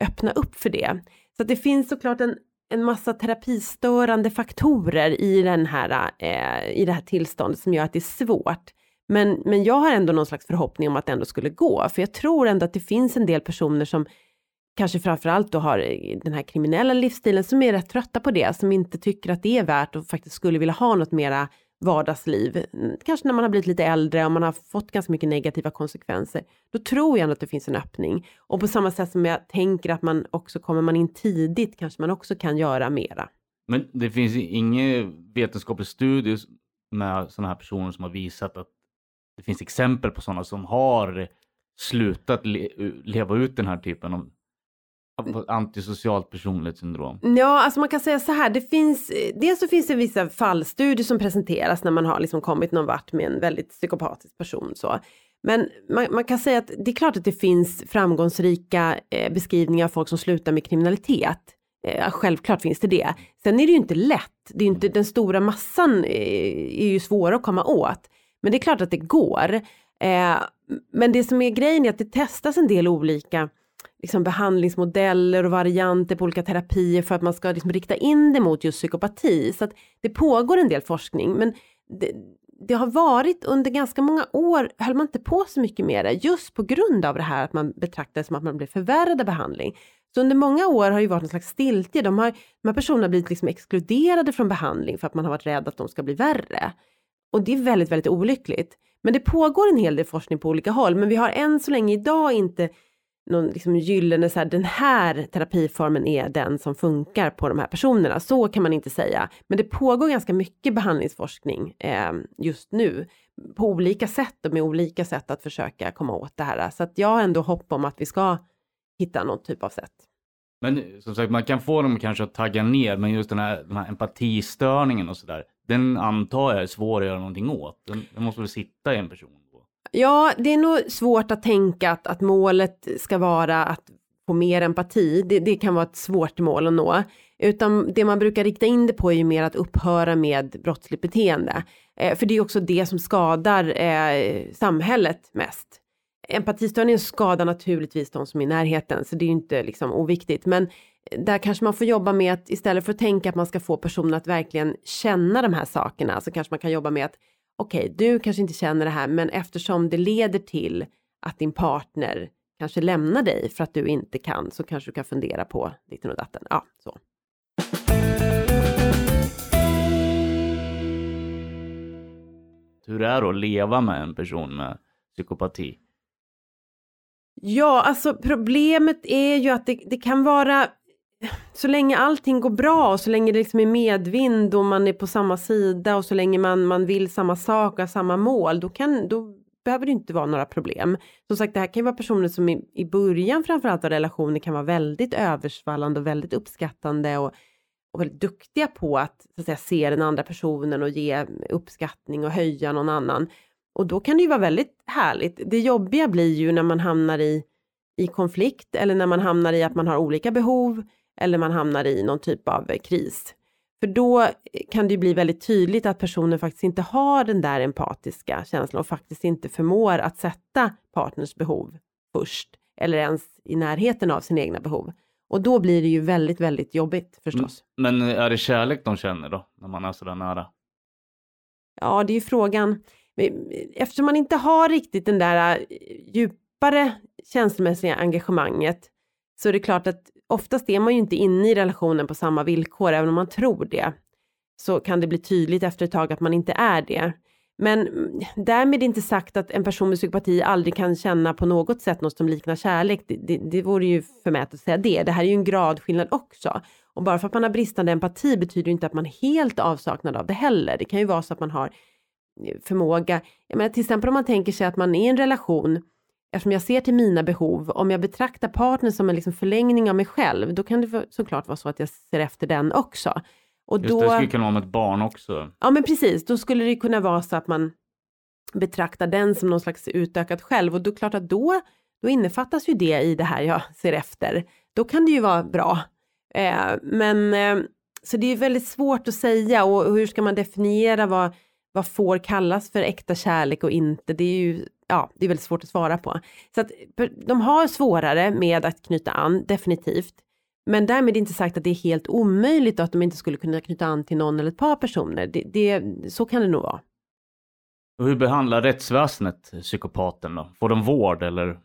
öppna upp för det. Så det finns såklart en, en massa terapistörande faktorer i, den här, eh, i det här tillståndet som gör att det är svårt. Men, men jag har ändå någon slags förhoppning om att det ändå skulle gå, för jag tror ändå att det finns en del personer som kanske framförallt då har den här kriminella livsstilen som är rätt trötta på det, som inte tycker att det är värt och faktiskt skulle vilja ha något mera vardagsliv. Kanske när man har blivit lite äldre och man har fått ganska mycket negativa konsekvenser. Då tror jag ändå att det finns en öppning. Och på samma sätt som jag tänker att man också kommer man in tidigt kanske man också kan göra mera. Men det finns ingen vetenskaplig studie med sådana här personer som har visat att det finns exempel på sådana som har slutat le leva ut den här typen av Antisocialt personlighetssyndrom? Ja, alltså man kan säga så här, det finns, dels så finns det vissa fallstudier som presenteras när man har liksom kommit någon vart med en väldigt psykopatisk person. Så. Men man, man kan säga att det är klart att det finns framgångsrika eh, beskrivningar av folk som slutar med kriminalitet. Eh, självklart finns det det. Sen är det ju inte lätt, det är inte, den stora massan eh, är ju svåra att komma åt. Men det är klart att det går. Eh, men det som är grejen är att det testas en del olika liksom behandlingsmodeller och varianter på olika terapier för att man ska liksom rikta in det mot just psykopati. Så att det pågår en del forskning men det, det har varit under ganska många år höll man inte på så mycket med det just på grund av det här att man betraktar det som att man blir förvärrad av behandling. Så under många år har det varit en slags stiltje. De, har, de här personerna har blivit liksom exkluderade från behandling för att man har varit rädd att de ska bli värre. Och det är väldigt, väldigt olyckligt. Men det pågår en hel del forskning på olika håll, men vi har än så länge idag inte någon liksom gyllene, så här, den här terapiformen är den som funkar på de här personerna. Så kan man inte säga. Men det pågår ganska mycket behandlingsforskning eh, just nu på olika sätt och med olika sätt att försöka komma åt det här. Så att jag har ändå hopp om att vi ska hitta någon typ av sätt. Men som sagt, man kan få dem kanske att tagga ner, men just den här, den här empatistörningen och sådär, den antar jag är svår att göra någonting åt. Den, den måste väl sitta i en person? Ja, det är nog svårt att tänka att, att målet ska vara att få mer empati. Det, det, kan vara ett svårt mål att nå. Utan det man brukar rikta in det på är ju mer att upphöra med brottsligt beteende. Eh, för det är också det som skadar eh, samhället mest. Empatistörningen skadar naturligtvis de som är i närheten, så det är ju inte liksom oviktigt. Men där kanske man får jobba med att istället för att tänka att man ska få personen att verkligen känna de här sakerna så kanske man kan jobba med att okej, okay, du kanske inte känner det här, men eftersom det leder till att din partner kanske lämnar dig för att du inte kan, så kanske du kan fundera på ditten och datten. Ja, så. Hur är det att leva med en person med psykopati? Ja, alltså problemet är ju att det, det kan vara så länge allting går bra och så länge det liksom är medvind och man är på samma sida och så länge man, man vill samma sak och har samma mål, då, kan, då behöver det inte vara några problem. Som sagt, det här kan ju vara personer som i, i början framförallt av relationer kan vara väldigt översvallande och väldigt uppskattande och, och väldigt duktiga på att, så att säga, se den andra personen och ge uppskattning och höja någon annan. Och då kan det ju vara väldigt härligt. Det jobbiga blir ju när man hamnar i, i konflikt eller när man hamnar i att man har olika behov eller man hamnar i någon typ av eh, kris. För då kan det ju bli väldigt tydligt att personen faktiskt inte har den där empatiska känslan och faktiskt inte förmår att sätta partners behov först eller ens i närheten av sina egna behov. Och då blir det ju väldigt, väldigt jobbigt förstås. Men är det kärlek de känner då, när man är sådär nära? Ja, det är ju frågan. Eftersom man inte har riktigt den där eh, djupare känslomässiga engagemanget så är det klart att oftast är man ju inte inne i relationen på samma villkor, även om man tror det. Så kan det bli tydligt efter ett tag att man inte är det. Men mm, därmed inte sagt att en person med psykopati aldrig kan känna på något sätt något som liknar kärlek. Det, det, det vore ju förmätet att säga det. Det här är ju en gradskillnad också. Och bara för att man har bristande empati betyder inte att man är helt avsaknad av det heller. Det kan ju vara så att man har eh, förmåga, jag menar till exempel om man tänker sig att man är i en relation eftersom jag ser till mina behov, om jag betraktar partnern som en liksom förlängning av mig själv, då kan det såklart vara så att jag ser efter den också. Och Just då, det skulle kunna vara med ett barn också. Ja men precis, då skulle det kunna vara så att man betraktar den som någon slags utökat själv och då är klart att då, då innefattas ju det i det här jag ser efter. Då kan det ju vara bra. Eh, men eh, så det är väldigt svårt att säga och hur ska man definiera vad, vad får kallas för äkta kärlek och inte? Det är ju ja, det är väldigt svårt att svara på. Så att de har svårare med att knyta an, definitivt. Men därmed inte sagt att det är helt omöjligt att de inte skulle kunna knyta an till någon eller ett par personer. Det, det, så kan det nog vara. Och hur behandlar rättsväsendet psykopaten då? Får de vård eller?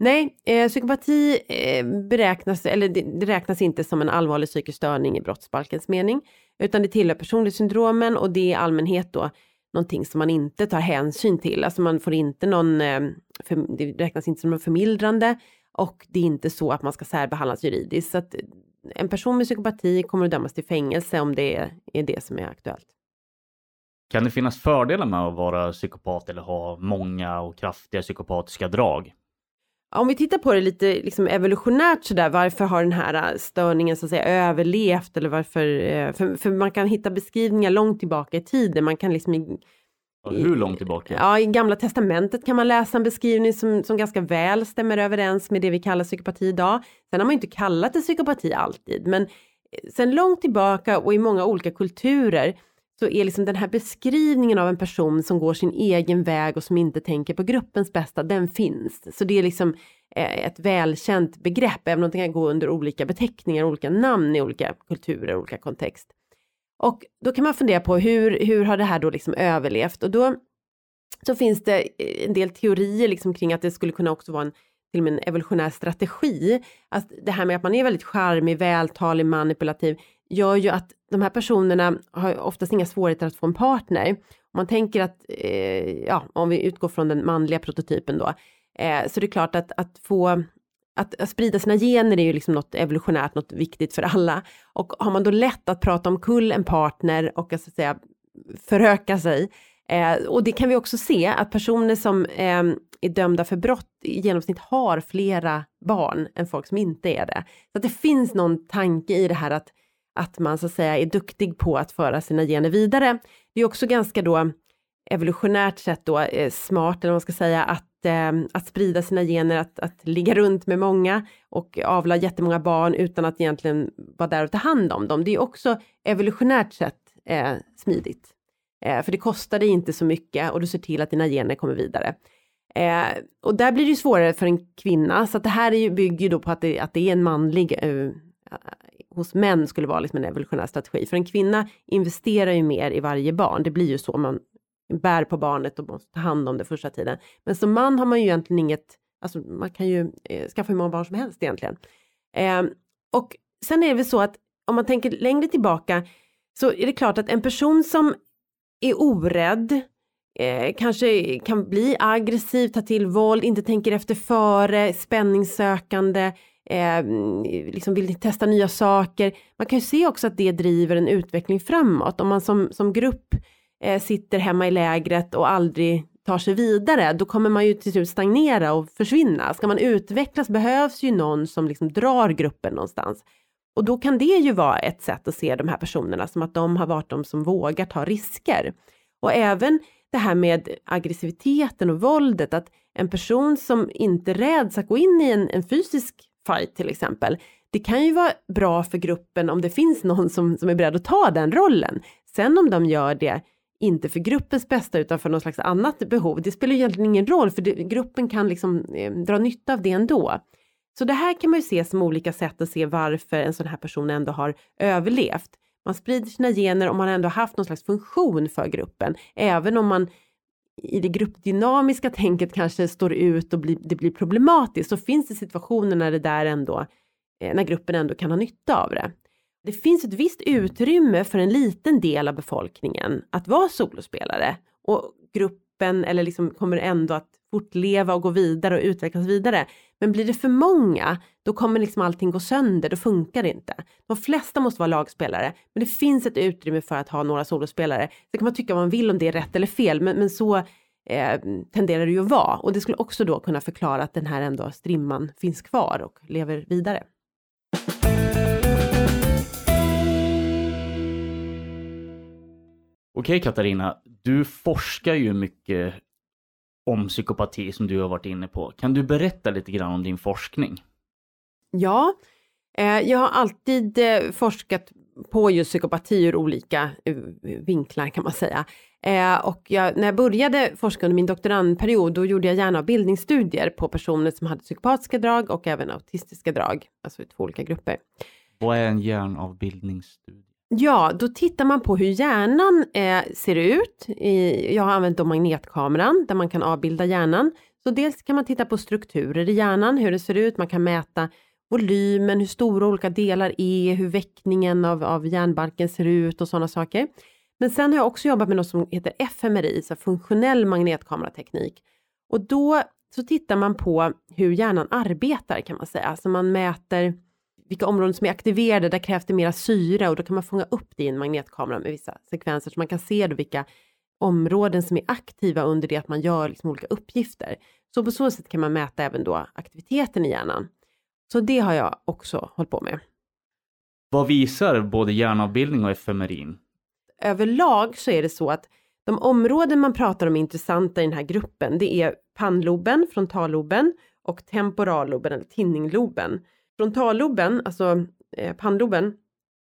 Nej, eh, psykopati eh, beräknas, eller det, det, räknas inte som en allvarlig psykisk störning i brottsbalkens mening, utan det tillhör personlighetssyndromen och det är i allmänhet då någonting som man inte tar hänsyn till. Alltså man får inte någon, eh, för, det räknas inte som något förmildrande och det är inte så att man ska särbehandlas juridiskt. Så att eh, en person med psykopati kommer att dömas till fängelse om det är det som är aktuellt. Kan det finnas fördelar med att vara psykopat eller ha många och kraftiga psykopatiska drag? Om vi tittar på det lite liksom evolutionärt sådär, varför har den här äh, störningen så att säga överlevt eller varför, äh, för, för man kan hitta beskrivningar långt tillbaka i tiden, man kan liksom i, hur långt tillbaka? Ja, i Gamla Testamentet kan man läsa en beskrivning som, som ganska väl stämmer överens med det vi kallar psykopati idag. Sen har man ju inte kallat det psykopati alltid, men eh, sen långt tillbaka och i många olika kulturer så är liksom den här beskrivningen av en person som går sin egen väg och som inte tänker på gruppens bästa, den finns. Så det är liksom eh, ett välkänt begrepp, även om det kan gå under olika beteckningar, olika namn i olika kulturer, olika kontext. Och då kan man fundera på hur, hur har det här då liksom överlevt? Och då så finns det eh, en del teorier liksom kring att det skulle kunna också vara en till och med en evolutionär strategi. Att det här med att man är väldigt charmig, vältalig, manipulativ gör ju att de här personerna har oftast inga svårigheter att få en partner. Om man tänker att, eh, ja, om vi utgår från den manliga prototypen då, eh, så det är klart att, att få att, att, sprida sina gener är ju liksom något evolutionärt, något viktigt för alla. Och har man då lätt att prata om kull en partner och att, så att säga föröka sig, eh, och det kan vi också se att personer som eh, är dömda för brott i genomsnitt har flera barn än folk som inte är det. Så att det finns någon tanke i det här att att man så att säga är duktig på att föra sina gener vidare. Det är också ganska då evolutionärt sett då eh, smart, eller vad man ska säga, att, eh, att sprida sina gener, att, att ligga runt med många och avla jättemånga barn utan att egentligen vara där och ta hand om dem. Det är också evolutionärt sett eh, smidigt. Eh, för det kostar dig inte så mycket och du ser till att dina gener kommer vidare. Eh, och där blir det ju svårare för en kvinna, så att det här är ju, bygger ju då på att det, att det är en manlig eh, hos män skulle vara liksom en evolutionär strategi. För en kvinna investerar ju mer i varje barn. Det blir ju så man bär på barnet och måste ta hand om det första tiden. Men som man har man ju egentligen inget, alltså man kan ju eh, skaffa hur många barn som helst egentligen. Eh, och sen är det väl så att om man tänker längre tillbaka så är det klart att en person som är orädd, eh, kanske kan bli aggressiv, ta till våld, inte tänker efter före, spänningssökande, eh, liksom vill testa nya saker. Man kan ju se också att det driver en utveckling framåt. Om man som, som grupp eh, sitter hemma i lägret och aldrig tar sig vidare, då kommer man ju till slut stagnera och försvinna. Ska man utvecklas behövs ju någon som liksom drar gruppen någonstans. Och då kan det ju vara ett sätt att se de här personerna som att de har varit de som vågar ta risker. Och även det här med aggressiviteten och våldet, att en person som inte räds att gå in i en, en fysisk fight till exempel. Det kan ju vara bra för gruppen om det finns någon som, som är beredd att ta den rollen. Sen om de gör det inte för gruppens bästa utan för något slags annat behov, det spelar ju egentligen ingen roll för det, gruppen kan liksom eh, dra nytta av det ändå. Så det här kan man ju se som olika sätt att se varför en sån här person ändå har överlevt. Man sprider sina gener och man har ändå haft någon slags funktion för gruppen, även om man i det gruppdynamiska tänket kanske står ut och blir, det blir problematiskt så finns det situationer när det där ändå, eh, när gruppen ändå kan ha nytta av det. Det finns ett visst utrymme för en liten del av befolkningen att vara solospelare och gruppen eller liksom kommer ändå att fortleva och gå vidare och utvecklas vidare. Men blir det för många, då kommer liksom allting gå sönder, då funkar det inte. De flesta måste vara lagspelare, men det finns ett utrymme för att ha några solospelare. Det kan man tycka vad man vill om det är rätt eller fel, men, men så eh, tenderar det ju att vara. Och det skulle också då kunna förklara att den här ändå strimman finns kvar och lever vidare. Okej Katarina, du forskar ju mycket om psykopati som du har varit inne på. Kan du berätta lite grann om din forskning? Ja, eh, jag har alltid eh, forskat på just psykopati ur olika eh, vinklar kan man säga. Eh, och jag, när jag började forska under min doktorandperiod, då gjorde jag gärna bildningsstudier på personer som hade psykopatiska drag och även autistiska drag, alltså i två olika grupper. Vad är en hjärnavbildningsstudie? Ja, då tittar man på hur hjärnan eh, ser ut. I, jag har använt då magnetkameran där man kan avbilda hjärnan. Så dels kan man titta på strukturer i hjärnan, hur det ser ut. Man kan mäta volymen, hur stora olika delar är, hur väckningen av, av hjärnbalken ser ut och sådana saker. Men sen har jag också jobbat med något som heter FMRI, så funktionell magnetkamerateknik. Och då så tittar man på hur hjärnan arbetar kan man säga. Alltså man mäter vilka områden som är aktiverade, där krävs det mera syre och då kan man fånga upp det i en magnetkamera med vissa sekvenser så man kan se då vilka områden som är aktiva under det att man gör liksom olika uppgifter. Så på så sätt kan man mäta även då aktiviteten i hjärnan. Så det har jag också hållit på med. Vad visar både hjärnavbildning och fMRI? Överlag så är det så att de områden man pratar om är intressanta i den här gruppen, det är pannloben, frontalloben och temporalloben eller tinningloben. Frontalloben, alltså eh, pannloben,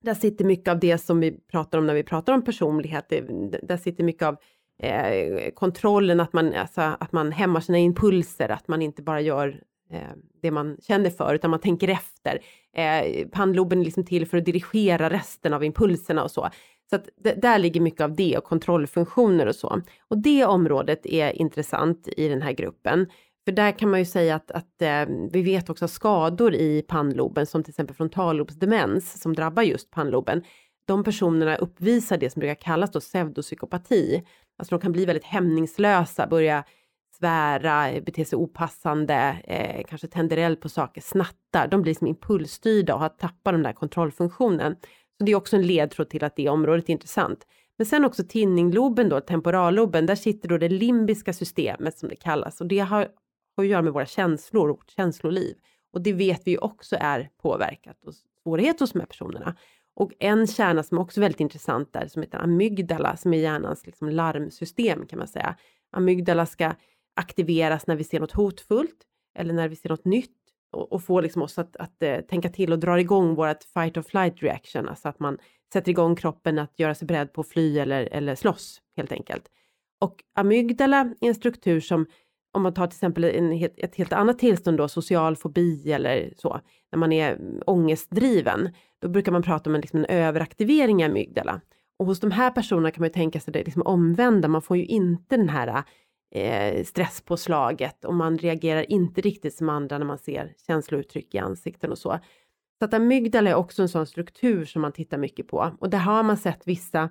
där sitter mycket av det som vi pratar om när vi pratar om personlighet. Det, där sitter mycket av eh, kontrollen, att man, alltså, att man hämmar sina impulser, att man inte bara gör eh, det man känner för, utan man tänker efter. Eh, pannloben är liksom till för att dirigera resten av impulserna och så. Så att där ligger mycket av det och kontrollfunktioner och så. Och det området är intressant i den här gruppen. För där kan man ju säga att, att eh, vi vet också skador i pannloben som till exempel frontallobsdemens som drabbar just pannloben. De personerna uppvisar det som brukar kallas då pseudopsykopati. Alltså de kan bli väldigt hämningslösa, börja svära, bete sig opassande, eh, kanske tänder eld på saker, snattar. De blir som impulsstyrda och har tappat den där kontrollfunktionen. Så det är också en ledtråd till att det området är intressant. Men sen också tinningloben då, temporalloben, där sitter då det limbiska systemet som det kallas och det har, har att göra med våra känslor och vårt känsloliv. Och det vet vi ju också är påverkat och svårighet hos de här personerna. Och en kärna som också är väldigt intressant där som heter amygdala som är hjärnans liksom larmsystem kan man säga. Amygdala ska aktiveras när vi ser något hotfullt eller när vi ser något nytt och, och få liksom oss att, att uh, tänka till och dra igång vårt fight or flight reaction, alltså att man sätter igång kroppen att göra sig beredd på att fly eller, eller slåss helt enkelt. Och amygdala är en struktur som om man tar till exempel en, ett helt annat tillstånd då, social fobi eller så, när man är ångestdriven, då brukar man prata om en, liksom en överaktivering i amygdala. Och hos de här personerna kan man ju tänka sig det liksom omvända, man får ju inte den här eh, stresspåslaget och man reagerar inte riktigt som andra när man ser känslouttryck i ansikten och så. Så att amygdala är också en sån struktur som man tittar mycket på och där har man sett vissa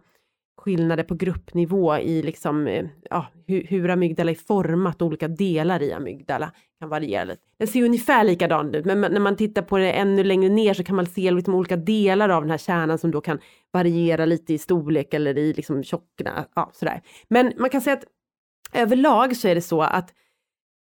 skillnader på gruppnivå i liksom, eh, ja, hur, hur amygdala är format, och olika delar i amygdala kan variera lite. Den ser ungefär likadan ut, men när man tittar på det ännu längre ner så kan man se liksom olika delar av den här kärnan som då kan variera lite i storlek eller i liksom tjockna, ja sådär. Men man kan säga att överlag så är det så att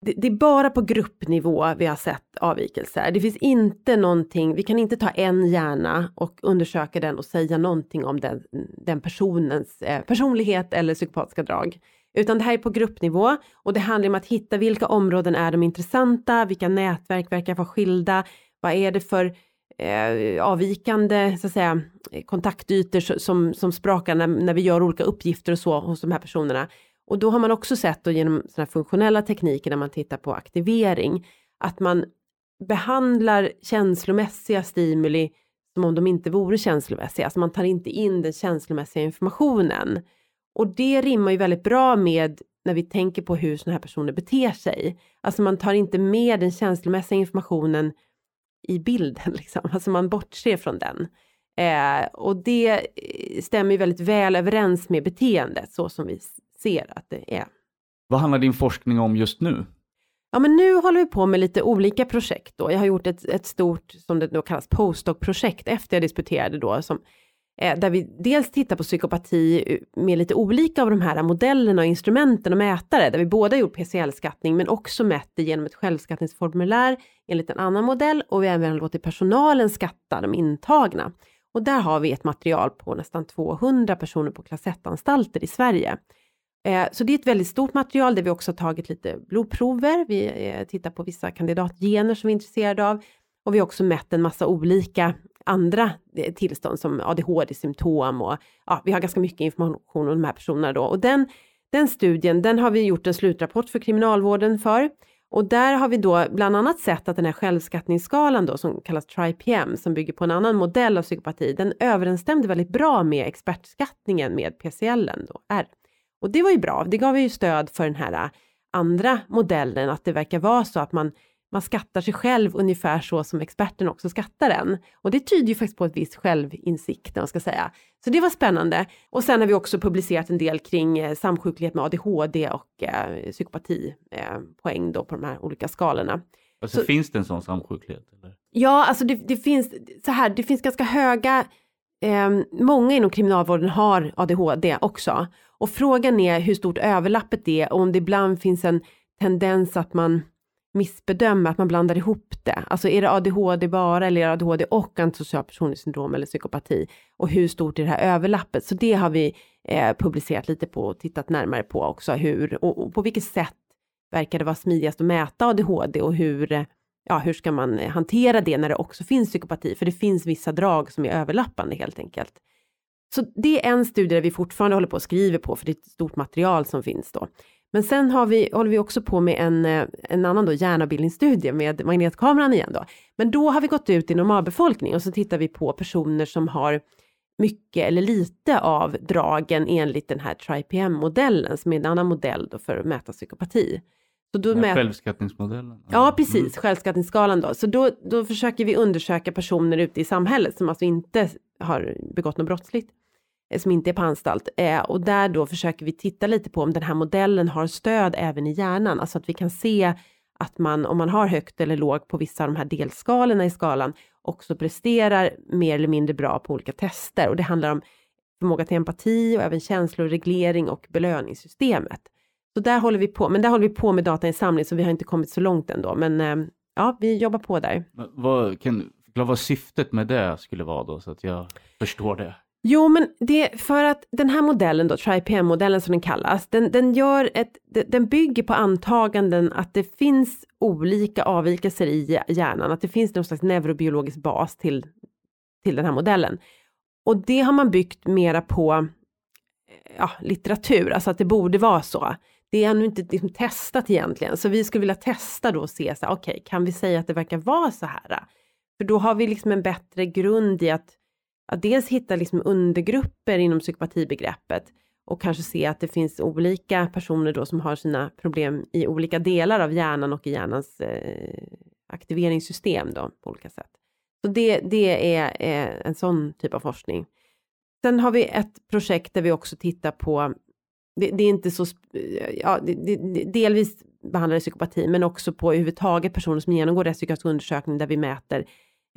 det, det, är bara på gruppnivå vi har sett avvikelser. Det finns inte någonting, vi kan inte ta en hjärna och undersöka den och säga någonting om den, den personens eh, personlighet eller psykopatiska drag. Utan det här är på gruppnivå och det handlar om att hitta vilka områden är de intressanta, vilka nätverk verkar vara skilda, vad är det för eh, avvikande så att säga, kontaktytor som, som sprakar när, när vi gör olika uppgifter och så hos de här personerna. Och då har man också sett då genom såna funktionella tekniker när man tittar på aktivering att man behandlar känslomässiga stimuli som om de inte vore känslomässiga. Alltså man tar inte in den känslomässiga informationen. Och det rimmar ju väldigt bra med när vi tänker på hur sådana här personer beter sig. Alltså man tar inte med den känslomässiga informationen i bilden, liksom. alltså man bortser från den. Eh, och det eh, stämmer ju väldigt väl överens med beteendet så som vi ser att det är. Vad handlar din forskning om just nu? Ja, men nu håller vi på med lite olika projekt då. Jag har gjort ett, ett stort, som det då kallas, postdoc-projekt efter jag disputerade då, som, eh, där vi dels tittar på psykopati med lite olika av de här modellerna och instrumenten och mätare, där vi både har gjort PCL-skattning men också mätt det genom ett självskattningsformulär enligt en annan modell och vi har även låtit personalen skatta de intagna. Och där har vi ett material på nästan 200 personer på klass 1-anstalter i Sverige. Eh, så det är ett väldigt stort material där vi också har tagit lite blodprover. Vi eh, tittar på vissa kandidatgener som vi är intresserade av och vi har också mätt en massa olika andra eh, tillstånd som ADHD-symptom och ja, vi har ganska mycket information om de här personerna då och den, den studien, den har vi gjort en slutrapport för kriminalvården för och där har vi då bland annat sett att den här självskattningsskalan då som kallas TriPM som bygger på en annan modell av psykopati, den överensstämde väldigt bra med expertskattningen med PCL då, R. Och det var ju bra, det gav ju stöd för den här äh, andra modellen, att det verkar vara så att man, man skattar sig själv ungefär så som experten också skattar den. Och det tyder ju faktiskt på ett visst självinsikt, man ska säga. Så det var spännande. Och sen har vi också publicerat en del kring eh, samsjuklighet med ADHD och eh, psykopatipoäng eh, då på de här olika skalorna. Alltså, så, finns det en sån samsjuklighet? Eller? Ja, alltså det, det, finns så här, det finns ganska höga eh, många inom kriminalvården har ADHD också. Och frågan är hur stort överlappet är och om det ibland finns en tendens att man missbedömer, att man blandar ihop det. Alltså är det ADHD bara eller är det ADHD och antisocial personlighetssyndrom eller psykopati? Och hur stort är det här överlappet? Så det har vi eh, publicerat lite på och tittat närmare på också hur och, och, på vilket sätt verkar det vara smidigast att mäta ADHD och hur, eh, ja, hur ska man eh, hantera det när det också finns psykopati? För det finns vissa drag som är överlappande helt enkelt. Så det är en studie där vi fortfarande håller på och skriver på, för det är ett stort material som finns då. Men sen har vi, håller vi också på med en, eh, en annan då hjärnavbildningsstudie med magnetkameran igen då. Men då har vi gått ut i normalbefolkning och så tittar vi på personer som har mycket eller lite av dragen enligt den här TriPM-modellen som är en annan modell då för att mäta psykopati. Så då ja, mät... Självskattningsmodellen? Ja, precis, mm. självskattningsskalan då. Så då, då försöker vi undersöka personer ute i samhället som alltså inte har begått något brottsligt eh, som inte är på anstalt. Eh, och där då försöker vi titta lite på om den här modellen har stöd även i hjärnan, alltså att vi kan se att man, om man har högt eller lågt på vissa av de här delskalorna i skalan, också presterar mer eller mindre bra på olika tester. Och det handlar om förmåga till empati och även känsloreglering och belöningssystemet. Så där håller vi på, men där håller vi på med datainsamling, så vi har inte kommit så långt ändå. Men eh, ja, vi jobbar på där. Vad, kan, vad syftet med det skulle vara då, så att jag förstår det? Jo, men det för att den här modellen då, TriPM-modellen som den kallas, den, den, gör ett, den bygger på antaganden att det finns olika avvikelser i hjärnan, att det finns någon slags neurobiologisk bas till, till den här modellen. Och det har man byggt mera på ja, litteratur, alltså att det borde vara så. Det är ännu inte liksom testat egentligen, så vi skulle vilja testa då och se, okej, okay, kan vi säga att det verkar vara så här? För då har vi liksom en bättre grund i att, att dels hitta liksom undergrupper inom psykopatibegreppet och kanske se att det finns olika personer då som har sina problem i olika delar av hjärnan och i hjärnans eh, aktiveringssystem då på olika sätt. Så det, det är eh, en sån typ av forskning. Sen har vi ett projekt där vi också tittar på, det, det är inte så, ja, det, det, delvis behandlar psykopati, men också på överhuvudtaget personer som genomgår rättspsykiatrisk undersökning där vi mäter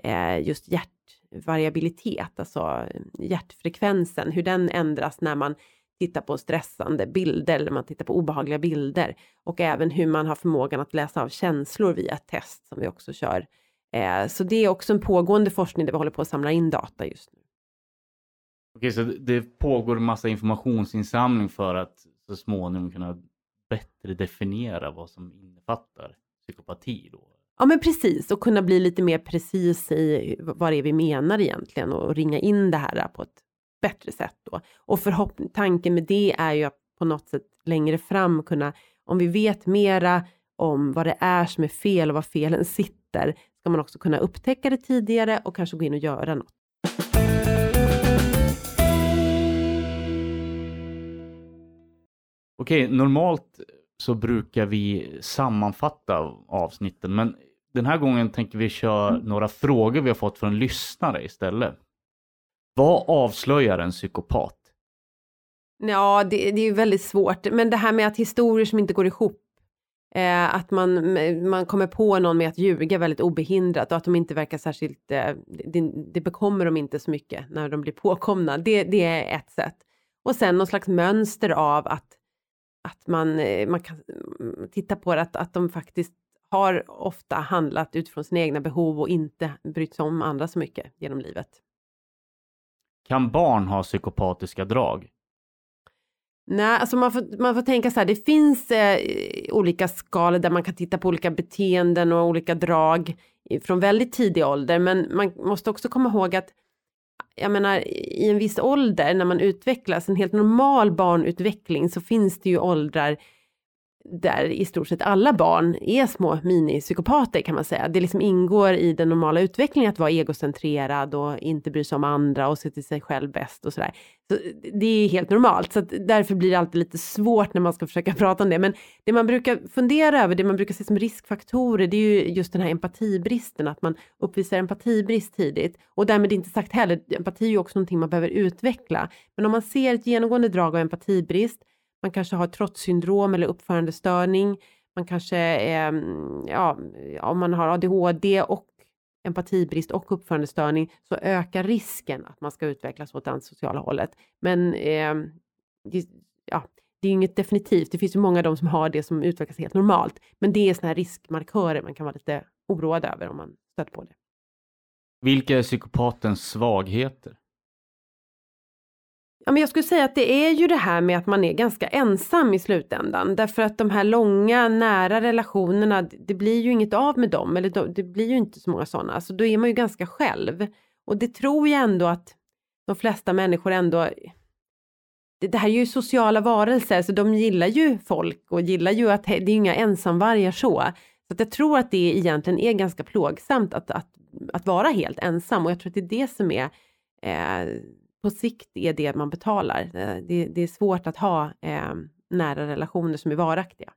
eh, just hjärtvariabilitet, alltså eh, hjärtfrekvensen, hur den ändras när man tittar på stressande bilder eller man tittar på obehagliga bilder och även hur man har förmågan att läsa av känslor via ett test som vi också kör. Eh, så det är också en pågående forskning där vi håller på att samla in data just nu. Okej, så det pågår massa informationsinsamling för att så småningom kunna bättre definiera vad som innefattar psykopati då? Ja men precis, och kunna bli lite mer precis i vad det är vi menar egentligen och ringa in det här på ett bättre sätt då. Och förhopp- tanken med det är ju att på något sätt längre fram kunna, om vi vet mera om vad det är som är fel och var felen sitter, ska man också kunna upptäcka det tidigare och kanske gå in och göra något. Okej, normalt så brukar vi sammanfatta avsnitten, men den här gången tänker vi köra mm. några frågor vi har fått från lyssnare istället. Vad avslöjar en psykopat? Ja, det, det är ju väldigt svårt. Men det här med att historier som inte går ihop, eh, att man, man kommer på någon med att ljuga väldigt obehindrat och att de inte verkar särskilt, eh, det, det bekommer dem inte så mycket när de blir påkomna. Det, det är ett sätt. Och sen någon slags mönster av att, att man, eh, man kan titta på det, att, att de faktiskt har ofta handlat utifrån sina egna behov och inte brytt sig om andra så mycket genom livet. Kan barn ha psykopatiska drag? Nej, alltså man får, man får tänka så här, det finns eh, olika skalor där man kan titta på olika beteenden och olika drag från väldigt tidig ålder, men man måste också komma ihåg att jag menar i en viss ålder när man utvecklas, en helt normal barnutveckling, så finns det ju åldrar där i stort sett alla barn är små minipsykopater kan man säga. Det liksom ingår i den normala utvecklingen att vara egocentrerad och inte bry sig om andra och se till sig själv bäst och sådär. Så det är helt normalt, så att därför blir det alltid lite svårt när man ska försöka prata om det. Men det man brukar fundera över, det man brukar se som riskfaktorer, det är ju just den här empatibristen, att man uppvisar empatibrist tidigt. Och därmed inte sagt heller, empati är ju också någonting man behöver utveckla. Men om man ser ett genomgående drag av empatibrist, man kanske har trotssyndrom eller uppförandestörning. Man kanske, eh, ja, om man har ADHD och empatibrist och uppförandestörning så ökar risken att man ska utvecklas åt det antisociala hållet. Men eh, det, ja, det är inget definitivt. Det finns ju många av dem som har det som utvecklas helt normalt. Men det är sådana här riskmarkörer man kan vara lite oroad över om man stöter på det. Vilka är psykopatens svagheter? Ja, men jag skulle säga att det är ju det här med att man är ganska ensam i slutändan. Därför att de här långa, nära relationerna, det blir ju inget av med dem. Eller det blir ju inte så många sådana. Alltså då är man ju ganska själv. Och det tror jag ändå att de flesta människor ändå... Det, här är ju sociala varelser, så de gillar ju folk och gillar ju att det är inga ensamvargar så. Så att jag tror att det egentligen är ganska plågsamt att, att, att vara helt ensam. Och jag tror att det är det som är eh, på sikt är det man betalar. Eh, det, det är svårt att ha eh, nära relationer som är varaktiga.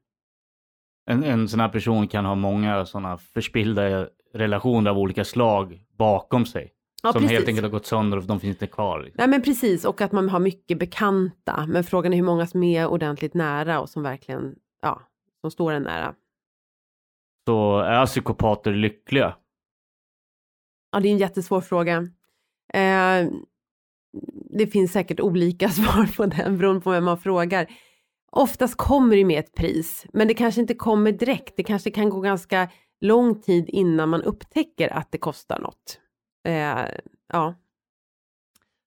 En, en sån här person kan ha många sådana förspillda relationer av olika slag bakom sig. Ja, som precis. helt enkelt har gått sönder och de finns inte kvar. Liksom. Nej men precis och att man har mycket bekanta. Men frågan är hur många som är ordentligt nära och som verkligen, ja, som står en nära. Så är psykopater lyckliga? Ja det är en jättesvår fråga. Eh, det finns säkert olika svar på den beroende på vem man frågar. Oftast kommer det med ett pris, men det kanske inte kommer direkt. Det kanske kan gå ganska lång tid innan man upptäcker att det kostar något. Eh, ja.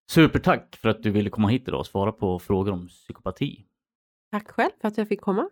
Supertack för att du ville komma hit idag och svara på frågor om psykopati. Tack själv för att jag fick komma.